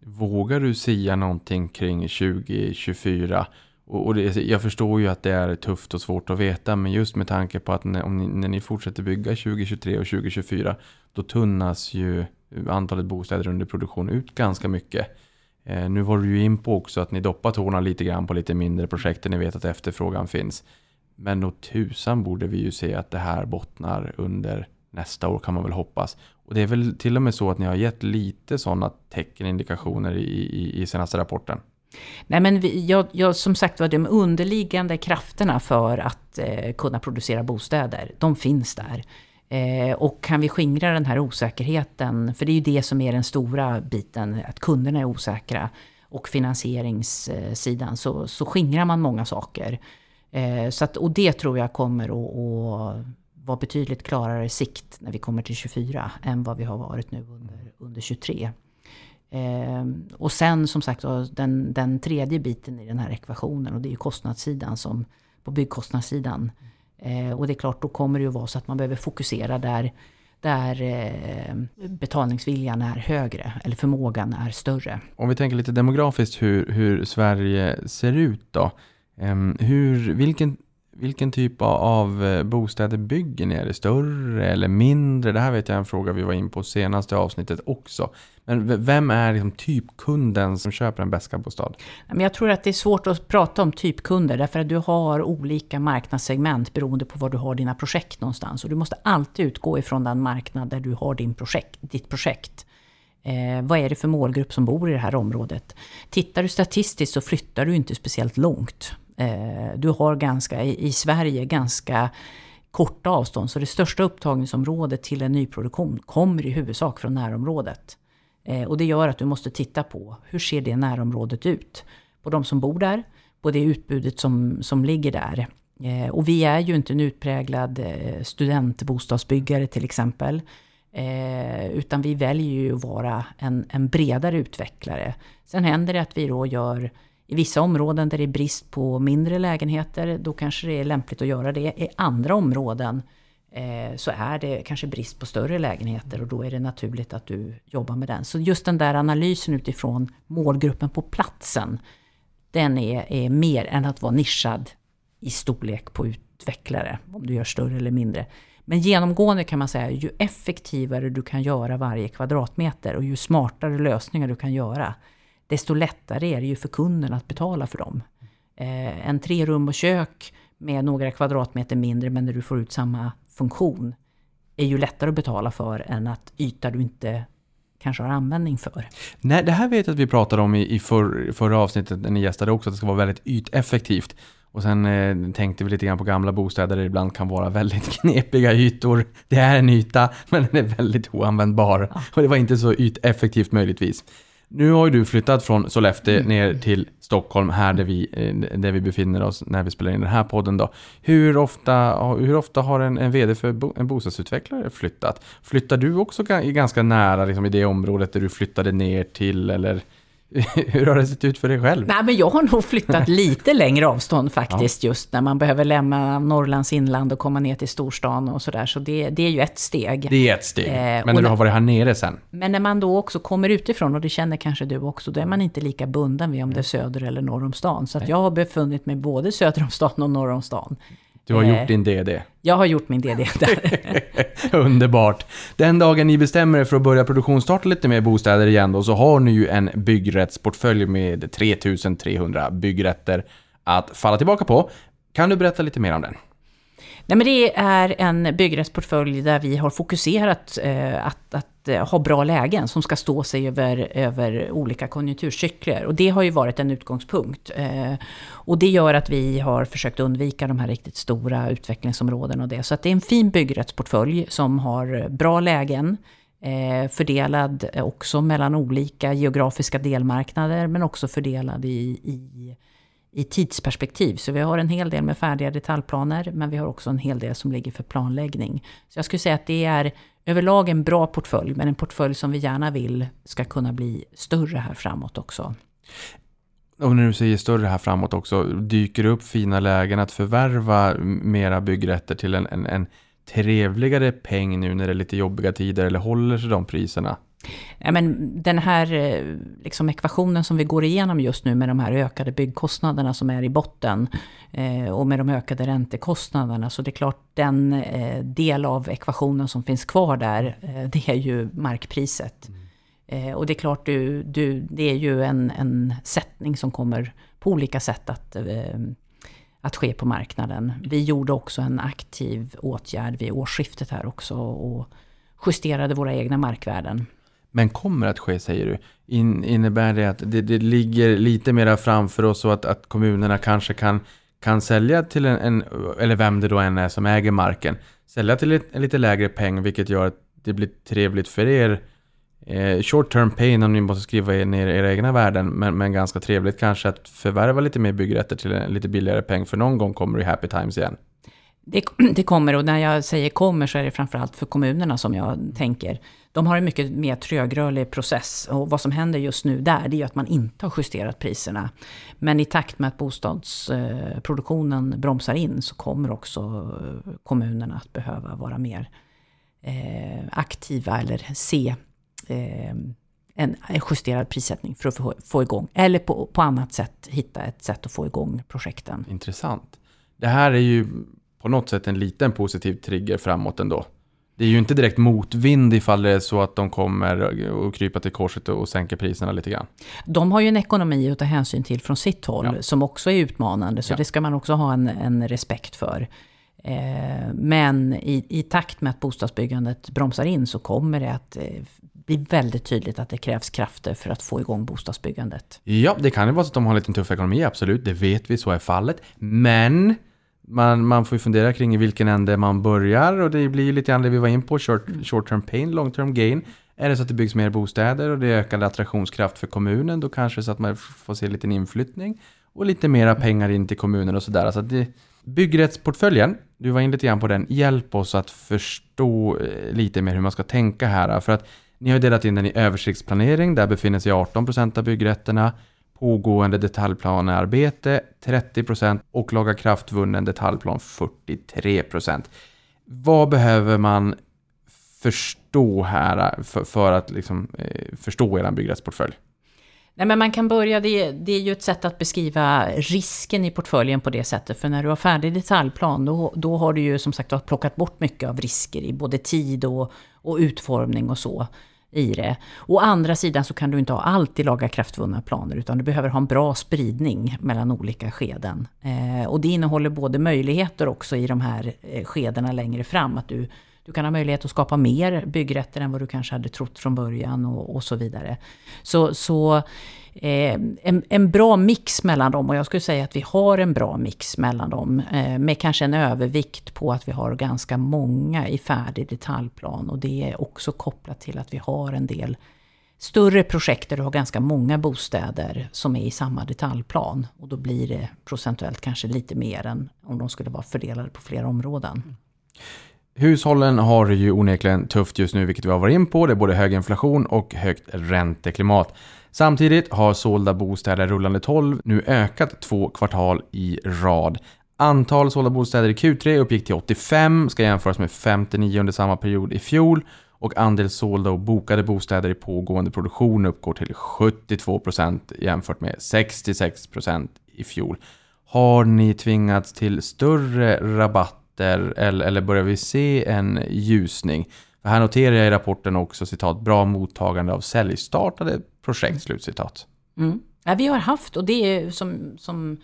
Vågar du säga någonting kring 2024? Och, och det, jag förstår ju att det är tufft och svårt att veta, men just med tanke på att när, om ni, när ni fortsätter bygga 2023 och 2024, då tunnas ju antalet bostäder under produktion ut ganska mycket. Eh, nu var du ju in på också att ni doppar tårna lite grann på lite mindre projekt där ni vet att efterfrågan finns. Men nog tusan borde vi ju se att det här bottnar under nästa år kan man väl hoppas. Och det är väl till och med så att ni har gett lite sådana tecken, indikationer i, i, i senaste rapporten. Nej men vi, jag, jag, som sagt var, de underliggande krafterna för att eh, kunna producera bostäder, de finns där. Eh, och kan vi skingra den här osäkerheten, för det är ju det som är den stora biten, att kunderna är osäkra, och finansieringssidan, så, så skingrar man många saker. Eh, så att, och det tror jag kommer att, att vara betydligt klarare sikt när vi kommer till 24 än vad vi har varit nu under, under 23. Eh, och sen som sagt den, den tredje biten i den här ekvationen och det är ju kostnadssidan som på byggkostnadssidan. Eh, och det är klart, då kommer det ju vara så att man behöver fokusera där, där eh, betalningsviljan är högre eller förmågan är större. Om vi tänker lite demografiskt hur, hur Sverige ser ut då. Ehm, hur, vilken, vilken typ av eh, bostäder bygger ni? Är det större eller mindre? Det här vet jag är en fråga vi var in på senaste avsnittet också. Men vem är liksom typkunden som köper en Beska-bostad? Jag tror att det är svårt att prata om typkunder därför att du har olika marknadssegment beroende på var du har dina projekt någonstans. Och du måste alltid utgå ifrån den marknad där du har din projekt, ditt projekt. Eh, vad är det för målgrupp som bor i det här området? Tittar du statistiskt så flyttar du inte speciellt långt. Eh, du har ganska, i, Sverige ganska korta avstånd. Så det största upptagningsområdet till en nyproduktion kommer i huvudsak från närområdet. Eh, och det gör att du måste titta på hur ser det närområdet ut? På de som bor där, på det utbudet som, som ligger där. Eh, och vi är ju inte en utpräglad studentbostadsbyggare till exempel. Eh, utan vi väljer ju att vara en, en bredare utvecklare. Sen händer det att vi då gör i vissa områden där det är brist på mindre lägenheter, då kanske det är lämpligt att göra det. I andra områden eh, så är det kanske brist på större lägenheter och då är det naturligt att du jobbar med den. Så just den där analysen utifrån målgruppen på platsen, den är, är mer än att vara nischad i storlek på utvecklare, om du gör större eller mindre. Men genomgående kan man säga, ju effektivare du kan göra varje kvadratmeter och ju smartare lösningar du kan göra, desto lättare är det ju för kunden att betala för dem. Eh, en tre rum och kök med några kvadratmeter mindre men där du får ut samma funktion är ju lättare att betala för än att yta du inte kanske har användning för. Nej, det här vet jag att vi pratade om i, i för, förra avsnittet när ni gästade också, att det ska vara väldigt yteffektivt. Och sen eh, tänkte vi lite grann på gamla bostäder där det ibland kan vara väldigt <laughs> knepiga ytor. Det är en yta, <laughs> men den är väldigt oanvändbar. Och det var inte så yteffektivt möjligtvis. Nu har ju du flyttat från Sollefteå Mm. ner till Stockholm, här där vi, eh, där vi befinner oss när vi spelar in den här podden. Då. Hur, ofta, hur ofta har en, en vd för bo, en bostadsutvecklare flyttat? Flyttar du också ganska nära liksom, i det området där du flyttade ner till? Eller <laughs> hur har det sett ut för dig själv? Nej, men jag har nog flyttat <laughs> lite längre avstånd faktiskt, just när man behöver lämna Norrlands inland och komma ner till storstan och sådär. Så det, det är ju ett steg. Det är ett steg. Eh, Men och när du när- har varit här nere sen? Men när man då också kommer utifrån, och det känner kanske du också, då är man inte lika bunden vid om det är söder eller norr om stan. Så jag har befunnit mig både söder om stan och norr om stan. Du har Eh. gjort din DD. Jag har gjort min DD där. <laughs> Underbart. Den dagen ni bestämmer er för att börja produktionsstarta lite mer bostäder igen då, så har ni ju en byggrättsportfölj med 3300 byggrätter att falla tillbaka på. Kan du berätta lite mer om den? Nej, men det är en byggrättsportfölj där vi har fokuserat eh, att, att eh, ha bra lägen som ska stå sig över, över olika konjunkturcykler. Och det har ju varit en utgångspunkt. Eh, och det gör att vi har försökt undvika de här riktigt stora utvecklingsområdena och det. Så att det är en fin byggrättsportfölj som har bra lägen, eh, fördelad också mellan olika geografiska delmarknader, men också fördelad i, i i tidsperspektiv. Så vi har en hel del med färdiga detaljplaner, men vi har också en hel del som ligger för planläggning. Så jag skulle säga att det är överlag en bra portfölj, men en portfölj som vi gärna vill ska kunna bli större här framåt också. Och när du säger större här framåt också, dyker det upp fina lägen att förvärva mera byggrätter till en, en, en trevligare peng nu när det är lite jobbiga tider, eller håller sig de priserna? Ja, men den här eh, liksom, ekvationen som vi går igenom just nu med de här ökade byggkostnaderna som är i botten eh, och med de ökade räntekostnaderna. Så det är klart den eh, del av ekvationen som finns kvar där, eh, det är ju markpriset. Eh, och det är klart, du, du, det är ju en, en sättning som kommer på olika sätt att, eh, att ske på marknaden. Vi gjorde också en aktiv åtgärd vid årsskiftet här också och justerade våra egna markvärden. Men kommer att ske, säger du. In, innebär det att det, det ligger lite mera framför oss och att, att kommunerna kanske kan, kan sälja till en, en, eller vem det då än är som äger marken, sälja till ett, en lite lägre peng, vilket gör att det blir trevligt för er. Eh, short term pain om ni måste skriva ner era egna värden, men, men ganska trevligt kanske att förvärva lite mer byggrätter till en lite billigare peng, för någon gång kommer det happy times igen. Det, <clears throat> det kommer, och när jag säger kommer så är det framförallt för kommunerna som jag tänker. De har en mycket mer trögrörlig process och vad som händer just nu där det är ju att man inte har justerat priserna. Men i takt med att bostadsproduktionen bromsar in så kommer också eh, kommunerna att behöva vara mer eh, aktiva eller se eh, en justerad prissättning för att få, få igång, eller på, på annat sätt hitta ett sätt att få igång projekten. Intressant. Det här är ju på något sätt en liten positiv trigger framåt ändå. Det är ju inte direkt motvind ifall det är så att de kommer att krypa till korset och sänka priserna lite grann. De har ju en ekonomi att ta hänsyn till från sitt håll, Ja. som också är utmanande, så Ja. det ska man också ha en, en respekt för. Eh, men i, i takt med att bostadsbyggandet bromsar in så kommer det att eh, bli väldigt tydligt att det krävs krafter för att få igång bostadsbyggandet. Ja, det kan ju vara så att de har en liten tuff ekonomi, absolut. Det vet vi, så är fallet. Men man, man får ju fundera kring i vilken ände man börjar och det blir ju lite grann det vi var in på, short, short term pain, long term gain. Är det så att det byggs mer bostäder och det är ökad attraktionskraft för kommunen, då kanske det är så att man får se lite inflyttning och lite mera pengar in till kommunen och sådär. Alltså det, byggrättsportföljen, du var in lite grann på den, hjälp oss att förstå eh, lite mer hur man ska tänka här. För att ni har delat in den i översiktsplanering, där befinner sig 18% av byggrätterna, pågående detaljplanearbete 30% och laga kraftvunnen detaljplan 43%. Vad behöver man förstå här för, för att liksom, eh, förstå er byggrättsportfölj? Nej, men man kan börja, det, det är ju ett sätt att beskriva risken i portföljen på det sättet. För när du har färdig detaljplan, då, då har du ju som sagt plockat bort mycket av risker i både tid och, och utformning och så i det. Å andra sidan så kan du inte ha alltid laga kraftvunna planer, utan du behöver ha en bra spridning mellan olika skeden. Eh, och det innehåller både möjligheter också i de här eh, skedena längre fram, att du, du kan ha möjlighet att skapa mer byggrätter än vad du kanske hade trott från början och, och så vidare. Så, så eh, Eh, en, en, bra mix mellan dem och jag skulle säga att vi har en bra mix mellan dem. Eh, med kanske en övervikt på att vi har ganska många i färdig detaljplan och det är också kopplat till att vi har en del större projekt där du har ganska många bostäder som är i samma detaljplan. Och då blir det procentuellt kanske lite mer än om de skulle vara fördelade på flera områden. Hushållen har det ju onekligen tufft just nu, vilket vi har varit in på. Det är både hög inflation och högt ränteklimat. Samtidigt har sålda bostäder rullande 12 nu ökat två kvartal i rad. Antal sålda bostäder i Q3 uppgick till 85, ska jämföras med 59 under samma period i fjol och andel sålda och bokade bostäder i pågående produktion uppgår till 72% jämfört med 66% i fjol. Har ni tvingats till större rabatter eller, eller börjar vi se en ljusning? För här noterar jag i rapporten också citat bra mottagande av säljstartade projekt. Slutcitat. Mm. Ja, vi har haft, och det är som, som,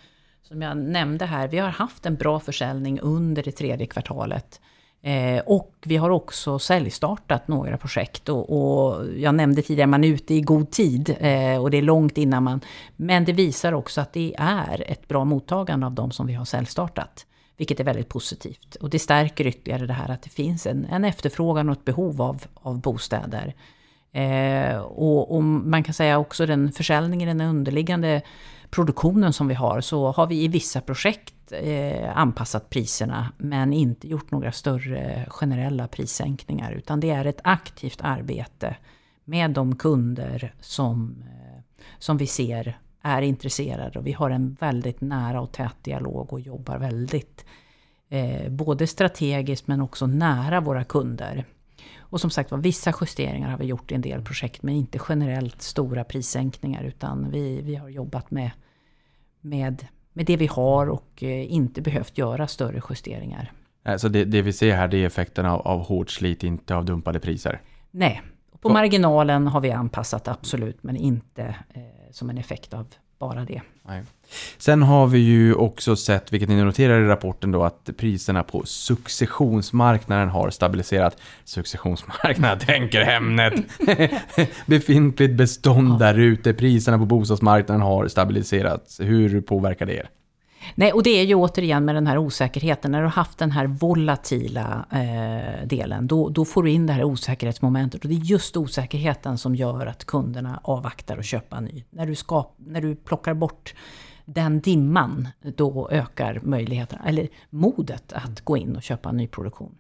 som jag nämnde här, vi har haft en bra försäljning under det tredje kvartalet. Eh, och vi har också säljstartat några projekt. Och, och, jag nämnde tidigare, man är ute i god tid eh, och det är långt innan man... Men det visar också att det är ett bra mottagande av de som vi har säljstartat. Vilket är väldigt positivt. Och det stärker ytterligare det här att det finns en, en efterfrågan och ett behov av, av bostäder. Eh, och, och, man kan säga också den försäljningen, den underliggande produktionen som vi har, så har vi i vissa projekt eh, anpassat priserna men inte gjort några större generella prissänkningar. Utan det är ett aktivt arbete med de kunder som, eh, som vi ser är intresserade. Och vi har en väldigt nära och tät dialog och jobbar väldigt eh, både strategiskt men också nära våra kunder. Och som sagt var, vissa justeringar har vi gjort i en del projekt men inte generellt stora prissänkningar utan vi, vi har jobbat med, med med det vi har och eh, inte behövt göra större justeringar. Så det, det vi ser här det är effekterna av, av hårt slit, inte av dumpade priser? Nej, på marginalen har vi anpassat absolut, men inte eh, som en effekt av bara det. Nej. Sen har vi ju också sett, vilket ni noterar i rapporten då, att priserna på successionsmarknaden har stabiliserat. Successionsmarknaden, <laughs> tänker Hemnet. <laughs> Befintligt bestånd ja. där ute, priserna på bostadsmarknaden har stabiliserats. Hur påverkar det er? Nej, och det är ju återigen med den här osäkerheten. När du har haft den här volatila eh, delen, då, då får du in det här osäkerhetsmomentet. Och det är just osäkerheten som gör att kunderna avvaktar och köpa ny. När du, skap, när du plockar bort den dimman, då ökar möjligheten, eller modet att gå in och köpa ny produktion.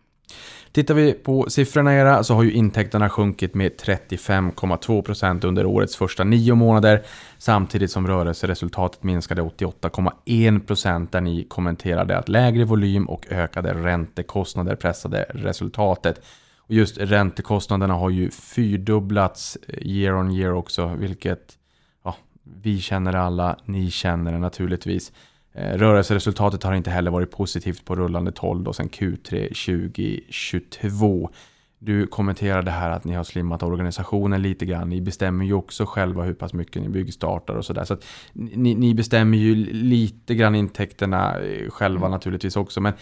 Tittar vi på siffrorna era så har ju intäkterna sjunkit med 35,2% under årets första nio månader samtidigt som rörelseresultatet minskade 88,1% där ni kommenterade att lägre volym och ökade räntekostnader pressade resultatet. Och just räntekostnaderna har ju fyrdubblats eh, year on year också vilket ja, vi känner alla, ni känner det naturligtvis. Eh, rörelseresultatet har inte heller varit positivt på rullande 12 då sedan Q3 2022. Du kommenterade här att ni har slimmat organisationen lite grann. Ni bestämmer ju också själva hur pass mycket ni byggstartar och sådär. Så, ni, ni, bestämmer ju lite grann intäkterna eh, själva mm. naturligtvis också. Men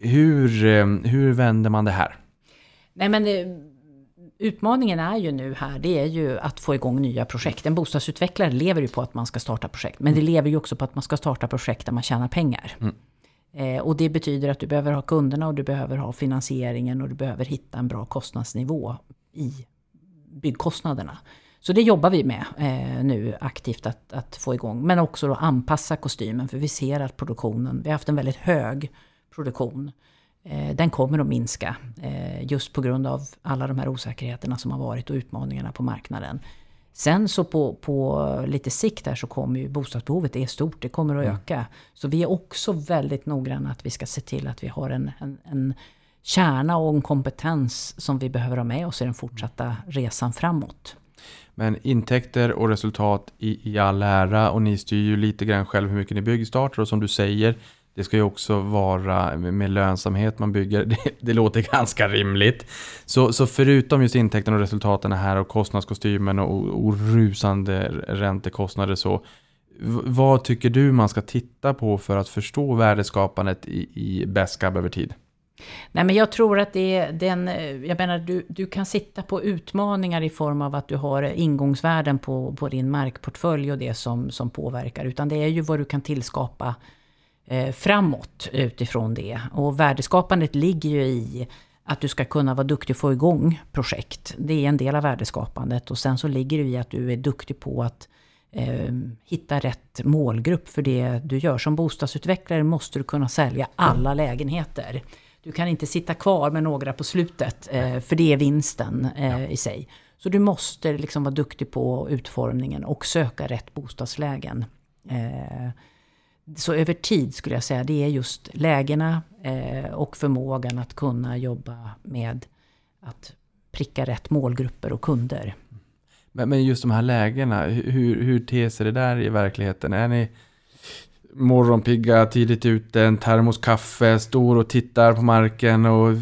hur, eh, hur vänder man det här? Nej men utmaningen är ju nu här, det är ju att få igång nya projekt. En bostadsutvecklare lever ju på att man ska starta projekt. Men det mm. lever ju också på att man ska starta projekt där man tjänar pengar. Mm. Eh, och det betyder att du behöver ha kunderna och du behöver ha finansieringen och du behöver hitta en bra kostnadsnivå i byggkostnaderna. Så det jobbar vi med eh, nu aktivt att, att, få igång. Men också då anpassa kostymen för vi ser att produktionen, vi har haft en väldigt hög produktion. Eh, den kommer att minska eh, just på grund av alla de här osäkerheterna som har varit och utmaningarna på marknaden. Sen så på, på lite sikt där så kommer ju bostadsbehovet, det är stort, det kommer att mm. öka. Så vi är också väldigt noggranna att vi ska se till att vi har en, en, en kärna och en kompetens som vi behöver ha med oss i den fortsatta resan framåt. Men intäkter och resultat i, i all ära och ni styr ju lite grann själv hur mycket ni byggstartar och som du säger det ska ju också vara med lönsamhet man bygger. <laughs> Det, det låter ganska rimligt. Så, så förutom just intäkterna och resultaten här och kostnadskostymen och, och rusande räntekostnader så vad tycker du man ska titta på för att förstå värdeskapandet i, i Beskab över tid? Nej, men jag tror att det är den... Jag menar, du, du kan sitta på utmaningar i form av att du har ingångsvärden på, på din markportfölj och det som, som påverkar. Utan det är ju vad du kan tillskapa framåt utifrån det. Och värdeskapandet ligger ju i att du ska kunna vara duktig och få igång projekt. Det är en del av värdeskapandet. Och sen så ligger det i att du är duktig på att eh, hitta rätt målgrupp för det du gör. Som bostadsutvecklare måste du kunna sälja alla lägenheter. Du kan inte sitta kvar med några på slutet, eh, för det är vinsten eh, i sig. Så du måste liksom vara duktig på utformningen och söka rätt bostadslägen. Så över tid skulle jag säga, det är just lägena eh, och förmågan att kunna jobba med att pricka rätt målgrupper och kunder. Men, men just de här lägena, hur, hur ter sig det där i verkligheten? Är ni morgonpigga, tidigt ute, en termos kaffe, står och tittar på marken och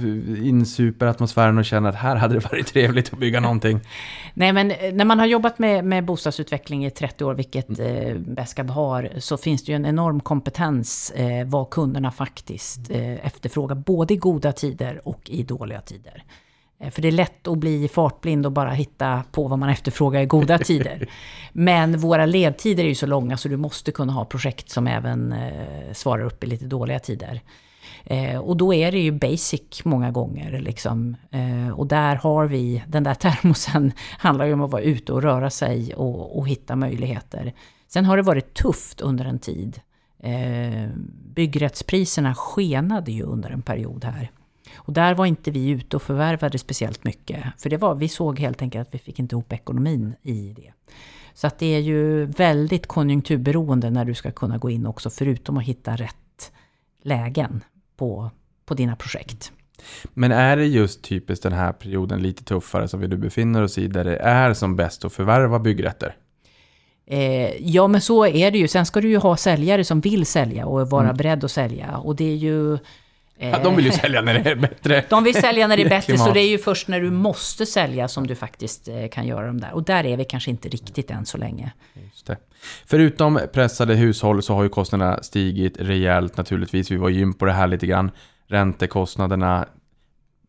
insuper atmosfären och känner att här hade det varit trevligt att bygga någonting. <laughs> Nej, men eh, när man har jobbat med, med bostadsutveckling i 30 år, vilket eh, Beskab har, så finns det ju en enorm kompetens eh, vad kunderna faktiskt eh, efterfrågar, både i goda tider och i dåliga tider. Eh, för det är lätt att bli fartblind och bara hitta på vad man efterfrågar i goda <laughs> tider. Men våra ledtider är ju så långa så du måste kunna ha projekt som även eh, svarar upp i lite dåliga tider. Eh, och då är det ju basic många gånger. Liksom. Och där har vi, den där termosen <laughs> handlar ju om att vara ute och röra sig och, och hitta möjligheter. Sen har det varit tufft under en tid. Byggrättspriserna skenade ju under en period här. Och där var inte vi ute och förvärvade speciellt mycket. För det var, vi såg helt enkelt att vi fick inte ihop ekonomin i det. Så att det är ju väldigt konjunkturberoende när du ska kunna gå in också, förutom att hitta rätt lägen på, på dina projekt. Men är det just typiskt den här perioden lite tuffare som vi nu befinner oss i, där det är som bäst att förvärva byggrätter? Eh, ja, men så är det ju. Sen ska du ju ha säljare som vill sälja och vara mm. beredd att sälja. Och det är ju Ja, de vill ju sälja när det är bättre. De vill sälja när det är <laughs> bättre, så det är ju först när du måste sälja som du faktiskt eh, kan göra dem där. Och där är vi kanske inte riktigt än så länge. Förutom pressade hushåll så har ju kostnaderna stigit rejält naturligtvis. Vi var ju in på det här lite grann. Räntekostnaderna.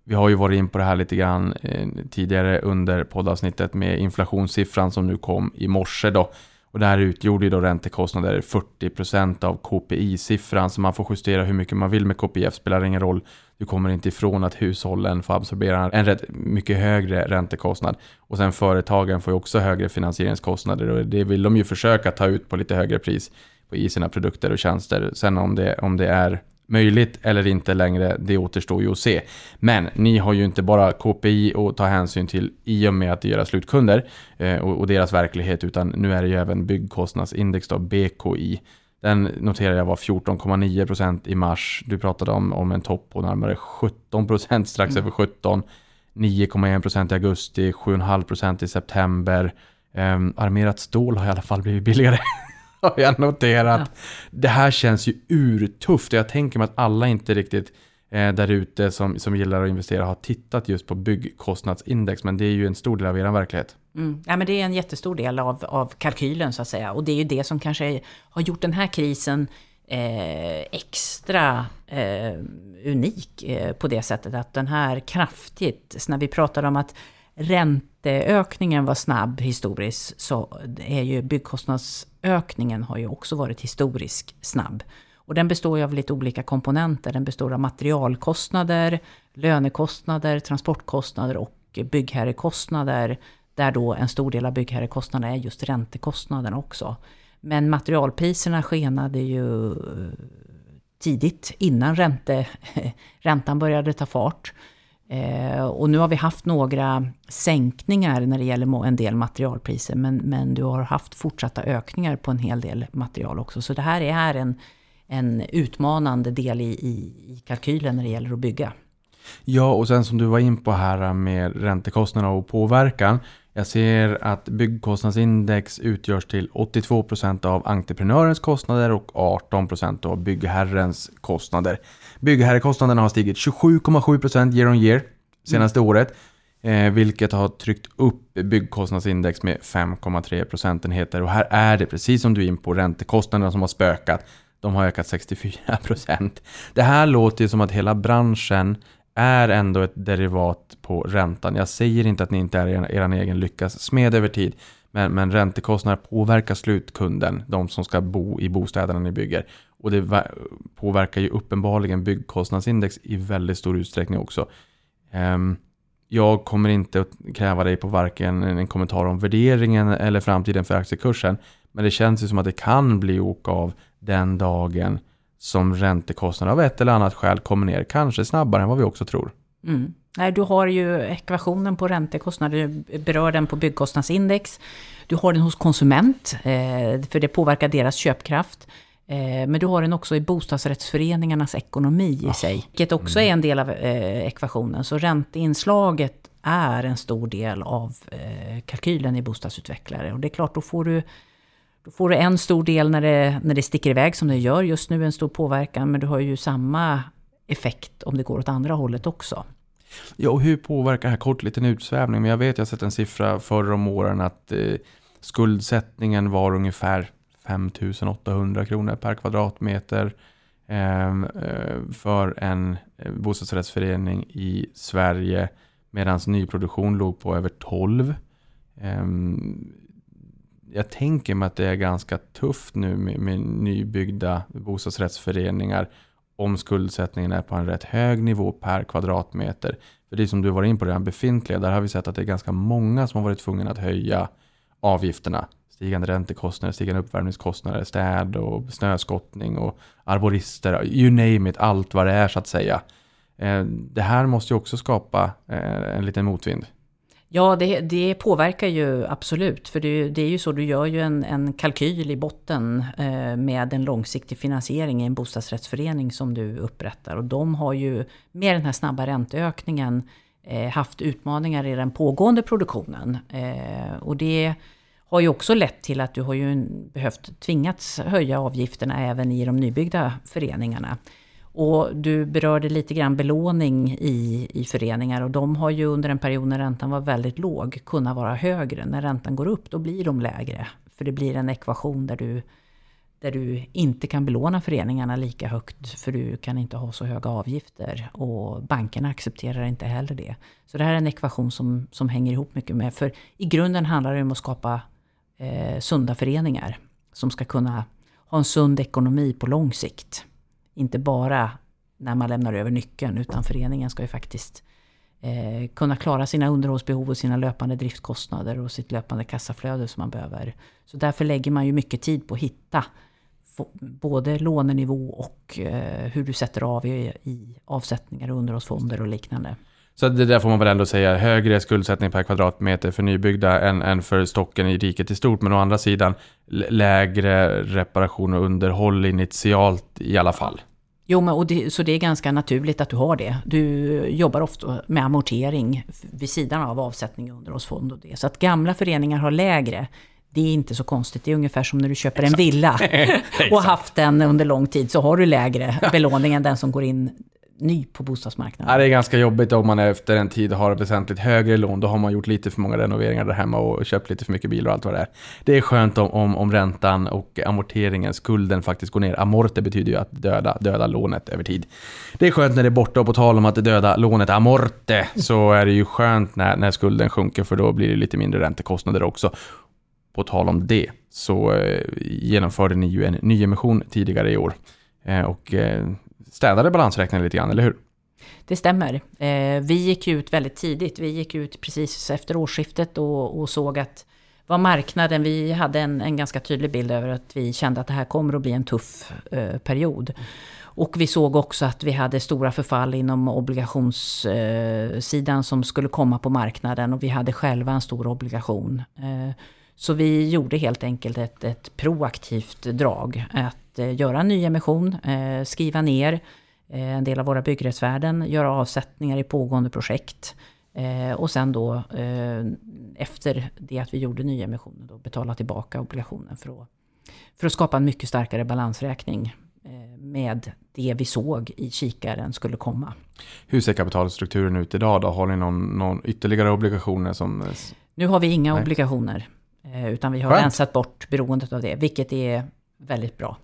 Vi har ju varit in på det här lite grann eh, tidigare under poddavsnittet med inflationssiffran som nu kom i morse då. Och det här utgjorde ju då räntekostnader 40% av KPI-siffran, så man får justera hur mycket man vill med KPIF, spelar ingen roll. Du kommer inte ifrån att hushållen får absorbera en rätt mycket högre räntekostnad. Och sen företagen får ju också högre finansieringskostnader och det vill de ju försöka ta ut på lite högre pris i sina produkter och tjänster. Sen om det, om det är möjligt eller inte längre, det återstår ju att se. Men ni har ju inte bara KPI att ta hänsyn till i och med att det är era slutkunder eh, och, och, deras verklighet, utan nu är det ju även byggkostnadsindex, då, BKI. Den noterar jag var 14,9% i mars. Du pratade om, om en topp på närmare 17%, strax mm. över 17. 9,1% i augusti, 7,5% i september. Um, armerat stål har i alla fall blivit billigare. <laughs> <laughs> har jag noterat. Ja. Det här känns ju urtufft och jag tänker mig att alla inte riktigt eh, där ute som, som gillar att investera har tittat just på byggkostnadsindex. Men det är ju en stor del av er verklighet. Mm. Ja, men det är en jättestor del av, av kalkylen så att säga. Och det är ju det som kanske har gjort den här krisen eh, extra eh, unik eh, på det sättet att den här kraftigt, när vi pratar om att ränteökningen var snabb historiskt så är ju Ökningen har ju också varit historiskt snabb. Och den består ju av lite olika komponenter. Den består av materialkostnader, lönekostnader, transportkostnader och byggherrekostnader. Där då en stor del av byggherrekostnaderna är just räntekostnaderna också. Men materialpriserna skenade ju eh, tidigt innan ränte, <laughs> räntan började ta fart. Eh, och nu har vi haft några sänkningar när det gäller en del materialpriser. Men, men du har haft fortsatta ökningar på en hel del material också. Så det här är en, en utmanande del i, i, i kalkylen när det gäller att bygga. Ja, och sen som du var in på här med räntekostnaderna och påverkan. Jag ser att byggkostnadsindex utgörs till 82% av entreprenörens kostnader och 18% av byggherrens kostnader. Byggherrekostnaderna har stigit 27,7% year on year senaste mm. året. Eh, vilket har tryckt upp byggkostnadsindex med 5,3 procentenheter. Och här är det, precis som du är in på, räntekostnaderna som har spökat. de har ökat 64 procent. Det här låter ju som att hela branschen är ändå ett derivat på räntan. Jag säger inte att ni inte är er, er egen lyckas smed över tid, men, men räntekostnader påverkar slutkunden, de som ska bo i bostäderna ni bygger. Och det påverkar ju uppenbarligen byggkostnadsindex i väldigt stor utsträckning också. Ehm, jag kommer inte att kräva dig på varken en kommentar om värderingen eller framtiden för aktiekursen. Men det känns ju som att det kan bli ok av den dagen som räntekostnader av ett eller annat skäl kommer ner, kanske snabbare än vad vi också tror. Mm. Nej, du har ju ekvationen på räntekostnader, du berör den på byggkostnadsindex. Du har den hos konsument, eh, för det påverkar deras köpkraft. Eh, men du har den också i bostadsrättsföreningarnas ekonomi i sig, vilket också är en del av eh, ekvationen. Så ränteinslaget är en stor del av eh, kalkylen i bostadsutvecklare. Och det är klart, då får du då får du en stor del när det, när det sticker iväg som det gör just nu, en stor påverkan. Men du har ju samma effekt om det går åt andra hållet också. Ja, och hur påverkar det här kort liten utsvävning? Men jag vet, jag har sett en siffra förr om åren att eh, skuldsättningen var ungefär 5800 kronor per kvadratmeter ehm, eh, för en eh, bostadsrättsförening i Sverige medan nyproduktion låg på över 12. Ehm, jag tänker mig att det är ganska tufft nu med, med nybyggda bostadsrättsföreningar om skuldsättningen är på en rätt hög nivå per kvadratmeter. För det som du var in på redan befintliga, där har vi sett att det är ganska många som har varit tvungna att höja avgifterna. Stigande räntekostnader, stigande uppvärmningskostnader, städ och snöskottning och arborister, you name it, allt vad det är så att säga. Eh, det här måste ju också skapa eh, en liten motvind. Ja, det, det påverkar ju absolut. För det, det är ju så, du gör ju en, en kalkyl i botten eh, med en långsiktig finansiering i en bostadsrättsförening som du upprättar. Och de har ju med den här snabba ränteökningen eh, haft utmaningar i den pågående produktionen. Eh, och det har ju också lett till att du har ju behövt tvingats höja avgifterna även i de nybyggda föreningarna. Och du berörde lite grann belåning i, i föreningar och de har ju under en period när räntan var väldigt låg kunnat vara högre. När räntan går upp då blir de lägre. För det blir en ekvation där du, där du inte kan belåna föreningarna lika högt för du kan inte ha så höga avgifter. Och bankerna accepterar inte heller det. Så det här är en ekvation som, som hänger ihop mycket med. För i grunden handlar det om att skapa eh, sunda föreningar som ska kunna ha en sund ekonomi på lång sikt. Inte bara när man lämnar över nyckeln, utan föreningen ska ju faktiskt eh, kunna klara sina underhållsbehov och sina löpande driftkostnader och sitt löpande kassaflöde som man behöver. Så därför lägger man ju mycket tid på att hitta både lånenivå och eh, hur du sätter av i, i avsättningar, underhållsfonder och liknande. Så det där får man väl ändå säga, högre skuldsättning per kvadratmeter för nybyggda än, än för stocken i riket i stort. Men å andra sidan lägre reparation och underhåll initialt i alla fall. Jo, men, och det, så det är ganska naturligt att du har det. Du jobbar ofta med amortering vid sidan av avsättning och underhållsfond och det. Så att gamla föreningar har lägre, det är inte så konstigt. Det är ungefär som när du köper en villa <laughs> och haft den under lång tid, så har du lägre belåning än den som går in ny på bostadsmarknaden. Ja, det är ganska jobbigt om man efter en tid har väsentligt högre lån. Då har man gjort lite för många renoveringar där hemma och köpt lite för mycket bilar och allt vad det är. Det är skönt om, om, om räntan och amorteringen, skulden faktiskt går ner. Amorte betyder ju att döda, döda lånet över tid. Det är skönt när det är borta och på tal om att döda lånet amorte så är det ju skönt när, när skulden sjunker för då blir det lite mindre räntekostnader också. På tal om det så eh, genomförde ni ju en nyemission tidigare i år. Eh, och eh, städade balansräkningen lite grann, eller hur? Det stämmer. Eh, vi gick ut väldigt tidigt. Vi gick ut precis efter årsskiftet och, och såg att vad marknaden, vi hade en, en ganska tydlig bild över att vi kände att det här kommer att bli en tuff eh, period. Och vi såg också att vi hade stora förfall inom obligationssidan eh, som skulle komma på marknaden och vi hade själva en stor obligation. Eh, så vi gjorde helt enkelt ett, ett proaktivt drag. Att eh, göra en ny emission, eh, skriva ner eh, en del av våra byggrättsvärden, göra avsättningar i pågående projekt. Och sen då efter det att vi gjorde nyemissionen då betala tillbaka obligationen för att, för att skapa en mycket starkare balansräkning med det vi såg i kikaren skulle komma. Hur ser kapitalstrukturen ut idag då? Har ni någon, någon ytterligare obligationer som... Nu har vi inga Nej. obligationer, utan vi har Skönt. rensat bort beroendet av det, vilket är väldigt bra.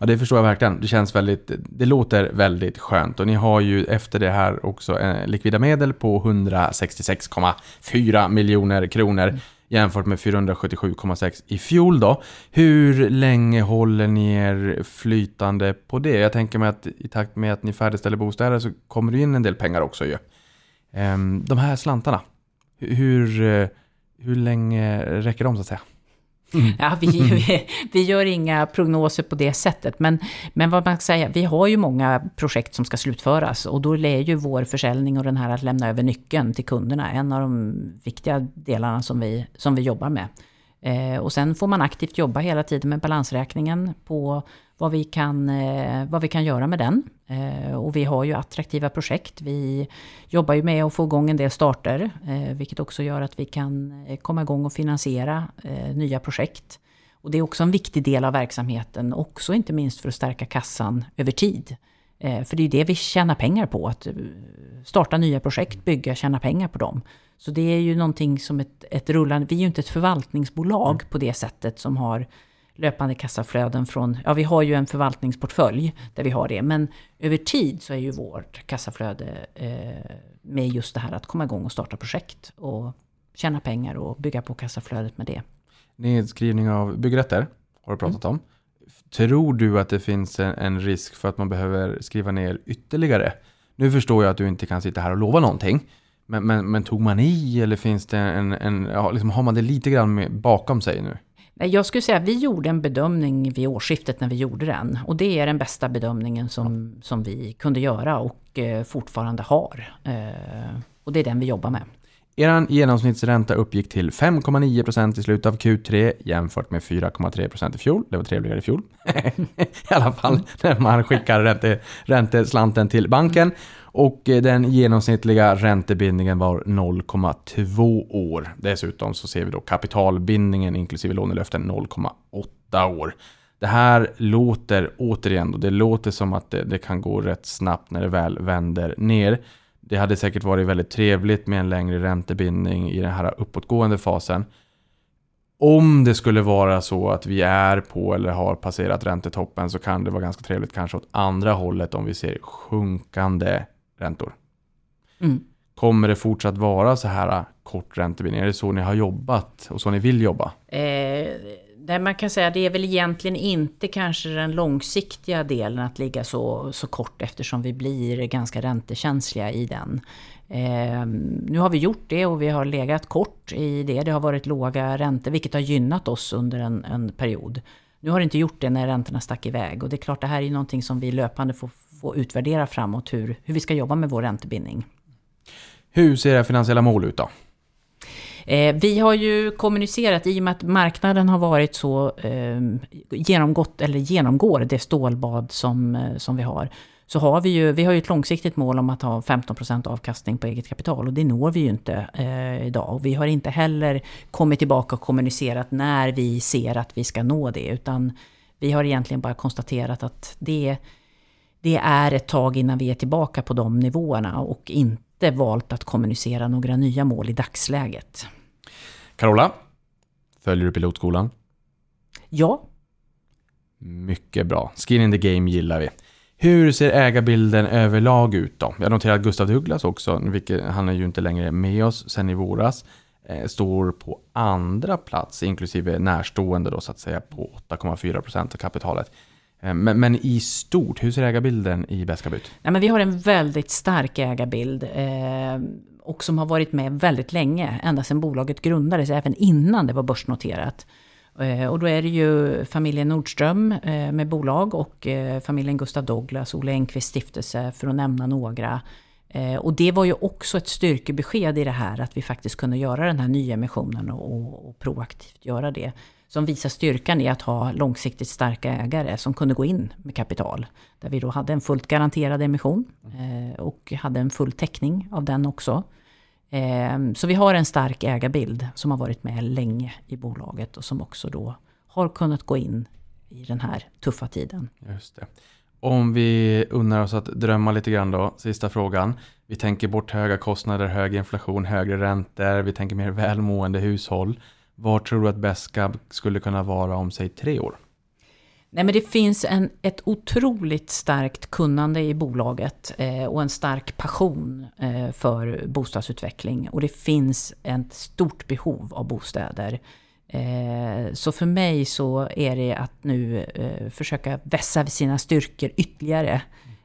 Ja, det förstår jag verkligen. Det känns väldigt, det låter väldigt skönt. Och ni har ju efter det här också eh, likvida medel på 166,4 miljoner kronor jämfört med 477,6 i fjol då. Hur länge håller ni er flytande på det? Jag tänker mig att i takt med att ni färdigställer bostäder så kommer det in en del pengar också ju. Ehm, De här slantarna, hur, eh, hur länge räcker de så att säga? Ja, vi, vi, vi gör inga prognoser på det sättet, men, men vad man kan säga, vi har ju många projekt som ska slutföras. Och då är ju vår försäljning och den här att lämna över nyckeln till kunderna en av de viktiga delarna som vi, som vi jobbar med. Eh, och sen får man aktivt jobba hela tiden med balansräkningen på vad vi kan, eh, vad vi kan göra med den. Eh, och vi har ju attraktiva projekt. Vi jobbar ju med att få igång en del starter, eh, vilket också gör att vi kan eh, komma igång och finansiera eh, nya projekt. Och det är också en viktig del av verksamheten, också inte minst för att stärka kassan över tid. Eh, För det är ju det vi tjänar pengar på, att eh, starta nya projekt, bygga, tjäna pengar på dem. Så det är ju någonting som ett, ett rullande, vi är ju inte ett förvaltningsbolag på det sättet som har löpande kassaflöden från, ja vi har ju en förvaltningsportfölj där vi har det, men över tid så är ju vårt kassaflöde eh, med just det här att komma igång och starta projekt och tjäna pengar och bygga på kassaflödet med det. Nedskrivning av byggrätter har du pratat om. Tror du att det finns en, en risk för att man behöver skriva ner ytterligare? Nu förstår jag att du inte kan sitta här och lova någonting. Men, men, men tog man i eller finns det en, en ja, liksom, har man det lite grann bakom sig nu? Jag skulle säga att vi gjorde en bedömning vid årsskiftet när vi gjorde den. Och det är den bästa bedömningen som, som vi kunde göra och eh, fortfarande har. Eh, och det är den vi jobbar med. Er genomsnittsränta uppgick till 5,9% i slutet av Q3 jämfört med 4,3% i fjol. Det var trevligare i fjol. <laughs> I alla fall när man skickar ränte, ränteslanten till banken. Och eh, den genomsnittliga räntebindningen var 0,2 år. Dessutom så ser vi då kapitalbindningen inklusive lånelöften 0,8 år. Det här låter återigen, och det låter som att det, det kan gå rätt snabbt när det väl vänder ner. Det hade säkert varit väldigt trevligt med en längre räntebindning i den här uppåtgående fasen. Om det skulle vara så att vi är på eller har passerat räntetoppen så kan det vara ganska trevligt kanske åt andra hållet om vi ser sjunkande räntor. Mm. Kommer det fortsatt vara så här kort räntebindning? Är det så ni har jobbat och så ni vill jobba? Eh, det man kan säga, det är väl egentligen inte kanske den långsiktiga delen att ligga så, så kort eftersom vi blir ganska räntekänsliga i den. Eh, nu har vi gjort det och vi har legat kort i det. Det har varit låga räntor vilket har gynnat oss under en, en period. Nu har det inte gjort det när räntorna stack iväg och det är klart det här är någonting som vi löpande får, får utvärdera framåt hur, hur vi ska jobba med vår räntebindning. Hur ser era finansiella mål ut då? Eh, vi har ju kommunicerat, i och med att marknaden har varit så eh, genomgått, eller genomgår det stålbad som, eh, som vi har, så har vi ju, vi har ju ett långsiktigt mål om att ha 15% avkastning på eget kapital och det når vi ju inte eh, idag. Och vi har inte heller kommit tillbaka och kommunicerat när vi ser att vi ska nå det, utan vi har egentligen bara konstaterat att det, det är ett tag innan vi är tillbaka på de nivåerna och inte valt att kommunicera några nya mål i dagsläget. Carola, följer du pilotskolan? Ja, Mycket bra. Skin in the game gillar vi. Hur ser ägarbilden överlag ut då? Jag noterar att Gustav Douglas också, vilket, han är ju inte längre med oss sen i våras, eh, står på andra plats, inklusive närstående då så att säga, på 8,4% av kapitalet. Eh, men, men i stort, hur ser ägarbilden i Beskabut? Nej, men vi har en väldigt stark ägarbild eh, och som har varit med väldigt länge, ända sedan bolaget grundades, även innan det var börsnoterat. Eh, och då är det ju familjen Nordström eh, med bolag och eh, familjen Gustav Douglas, Olle Enquist stiftelse, för att nämna några. Eh, och det var ju också ett styrkebesked i det här, att vi faktiskt kunde göra den här nyemissionen och, och, och proaktivt göra det. Som visar styrkan i att ha långsiktigt starka ägare som kunde gå in med kapital. Där vi då hade en fullt garanterad emission eh, och hade en full täckning av den också. Eh, Så vi har en stark ägarbild som har varit med länge i bolaget och som också då har kunnat gå in i den här tuffa tiden. Just det. Om vi unnar oss att drömma lite grann då, sista frågan. Vi tänker bort höga kostnader, hög inflation, högre räntor, vi tänker mer välmående hushåll. Var tror du att Beskab skulle kunna vara om, säg tre år? Nej, men det finns en, ett otroligt starkt kunnande i bolaget eh, och en stark passion eh, för bostadsutveckling. Och det finns ett stort behov av bostäder. Eh, så för mig så är det att nu eh, försöka vässa sina styrkor ytterligare.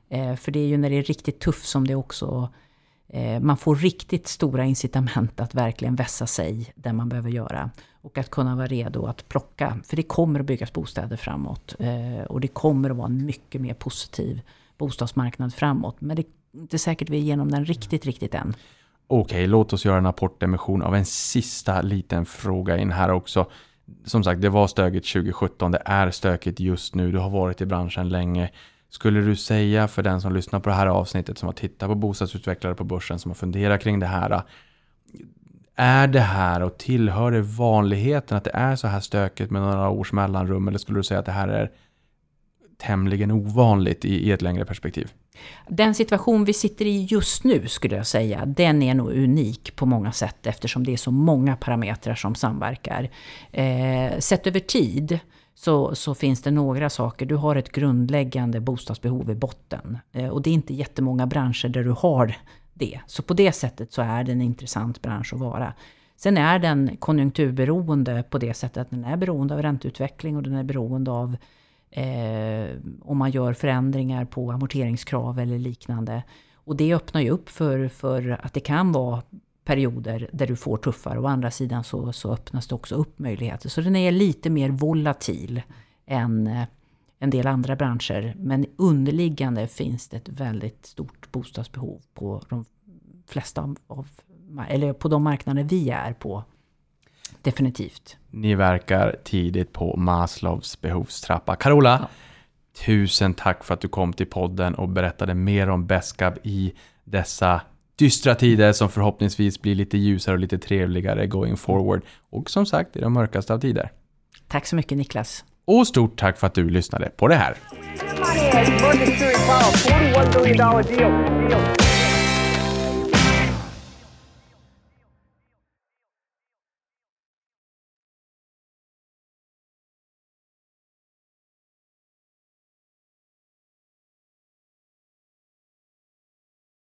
Eh, för det är ju när det är riktigt tufft som det också Eh, man får riktigt stora incitament att verkligen vässa sig där man behöver göra. Och att kunna vara redo att plocka. För det kommer att byggas bostäder framåt. Eh, och det kommer att vara en mycket mer positiv bostadsmarknad framåt. Men det är inte säkert vi är igenom den riktigt, riktigt än. Okej, låt oss göra en apportemission av en sista liten fråga in här också. Som sagt, det var stökigt 2017, det är stökigt just nu, du har varit i branschen länge. Skulle du säga för den som lyssnar på det här avsnittet, som har tittat på bostadsutvecklare på börsen, som har funderat kring det här. Är det här och tillhör det vanligheten att det är så här stökigt med några års mellanrum? Eller skulle du säga att det här är tämligen ovanligt i, i ett längre perspektiv? Den situation vi sitter i just nu skulle jag säga, den är nog unik på många sätt eftersom det är så många parametrar som samverkar. Eh, sett över tid så, så finns det några saker. Du har ett grundläggande bostadsbehov i botten. Eh, och det är inte jättemånga branscher där du har det. Så på det sättet så är det en intressant bransch att vara. Sen är den konjunkturberoende på det sättet att den är beroende av ränteutveckling och den är beroende av eh, om man gör förändringar på amorteringskrav eller liknande. Och det öppnar ju upp för, för att det kan vara perioder där du får tuffare. Å andra sidan så, så öppnas det också upp möjligheter. Så den är lite mer volatil än eh, en del andra branscher. Men underliggande finns det ett väldigt stort bostadsbehov på de flesta av, eller på de marknader vi är på. Definitivt. Ni verkar tidigt på Maslows behovstrappa. Carola, ja. tusen tack för att du kom till podden och berättade mer om Beskab i dessa dystra tider som förhoppningsvis blir lite ljusare och lite trevligare going forward. Och som sagt, i de mörkaste av tider. Tack så mycket Niklas. Och stort tack för att du lyssnade på det här.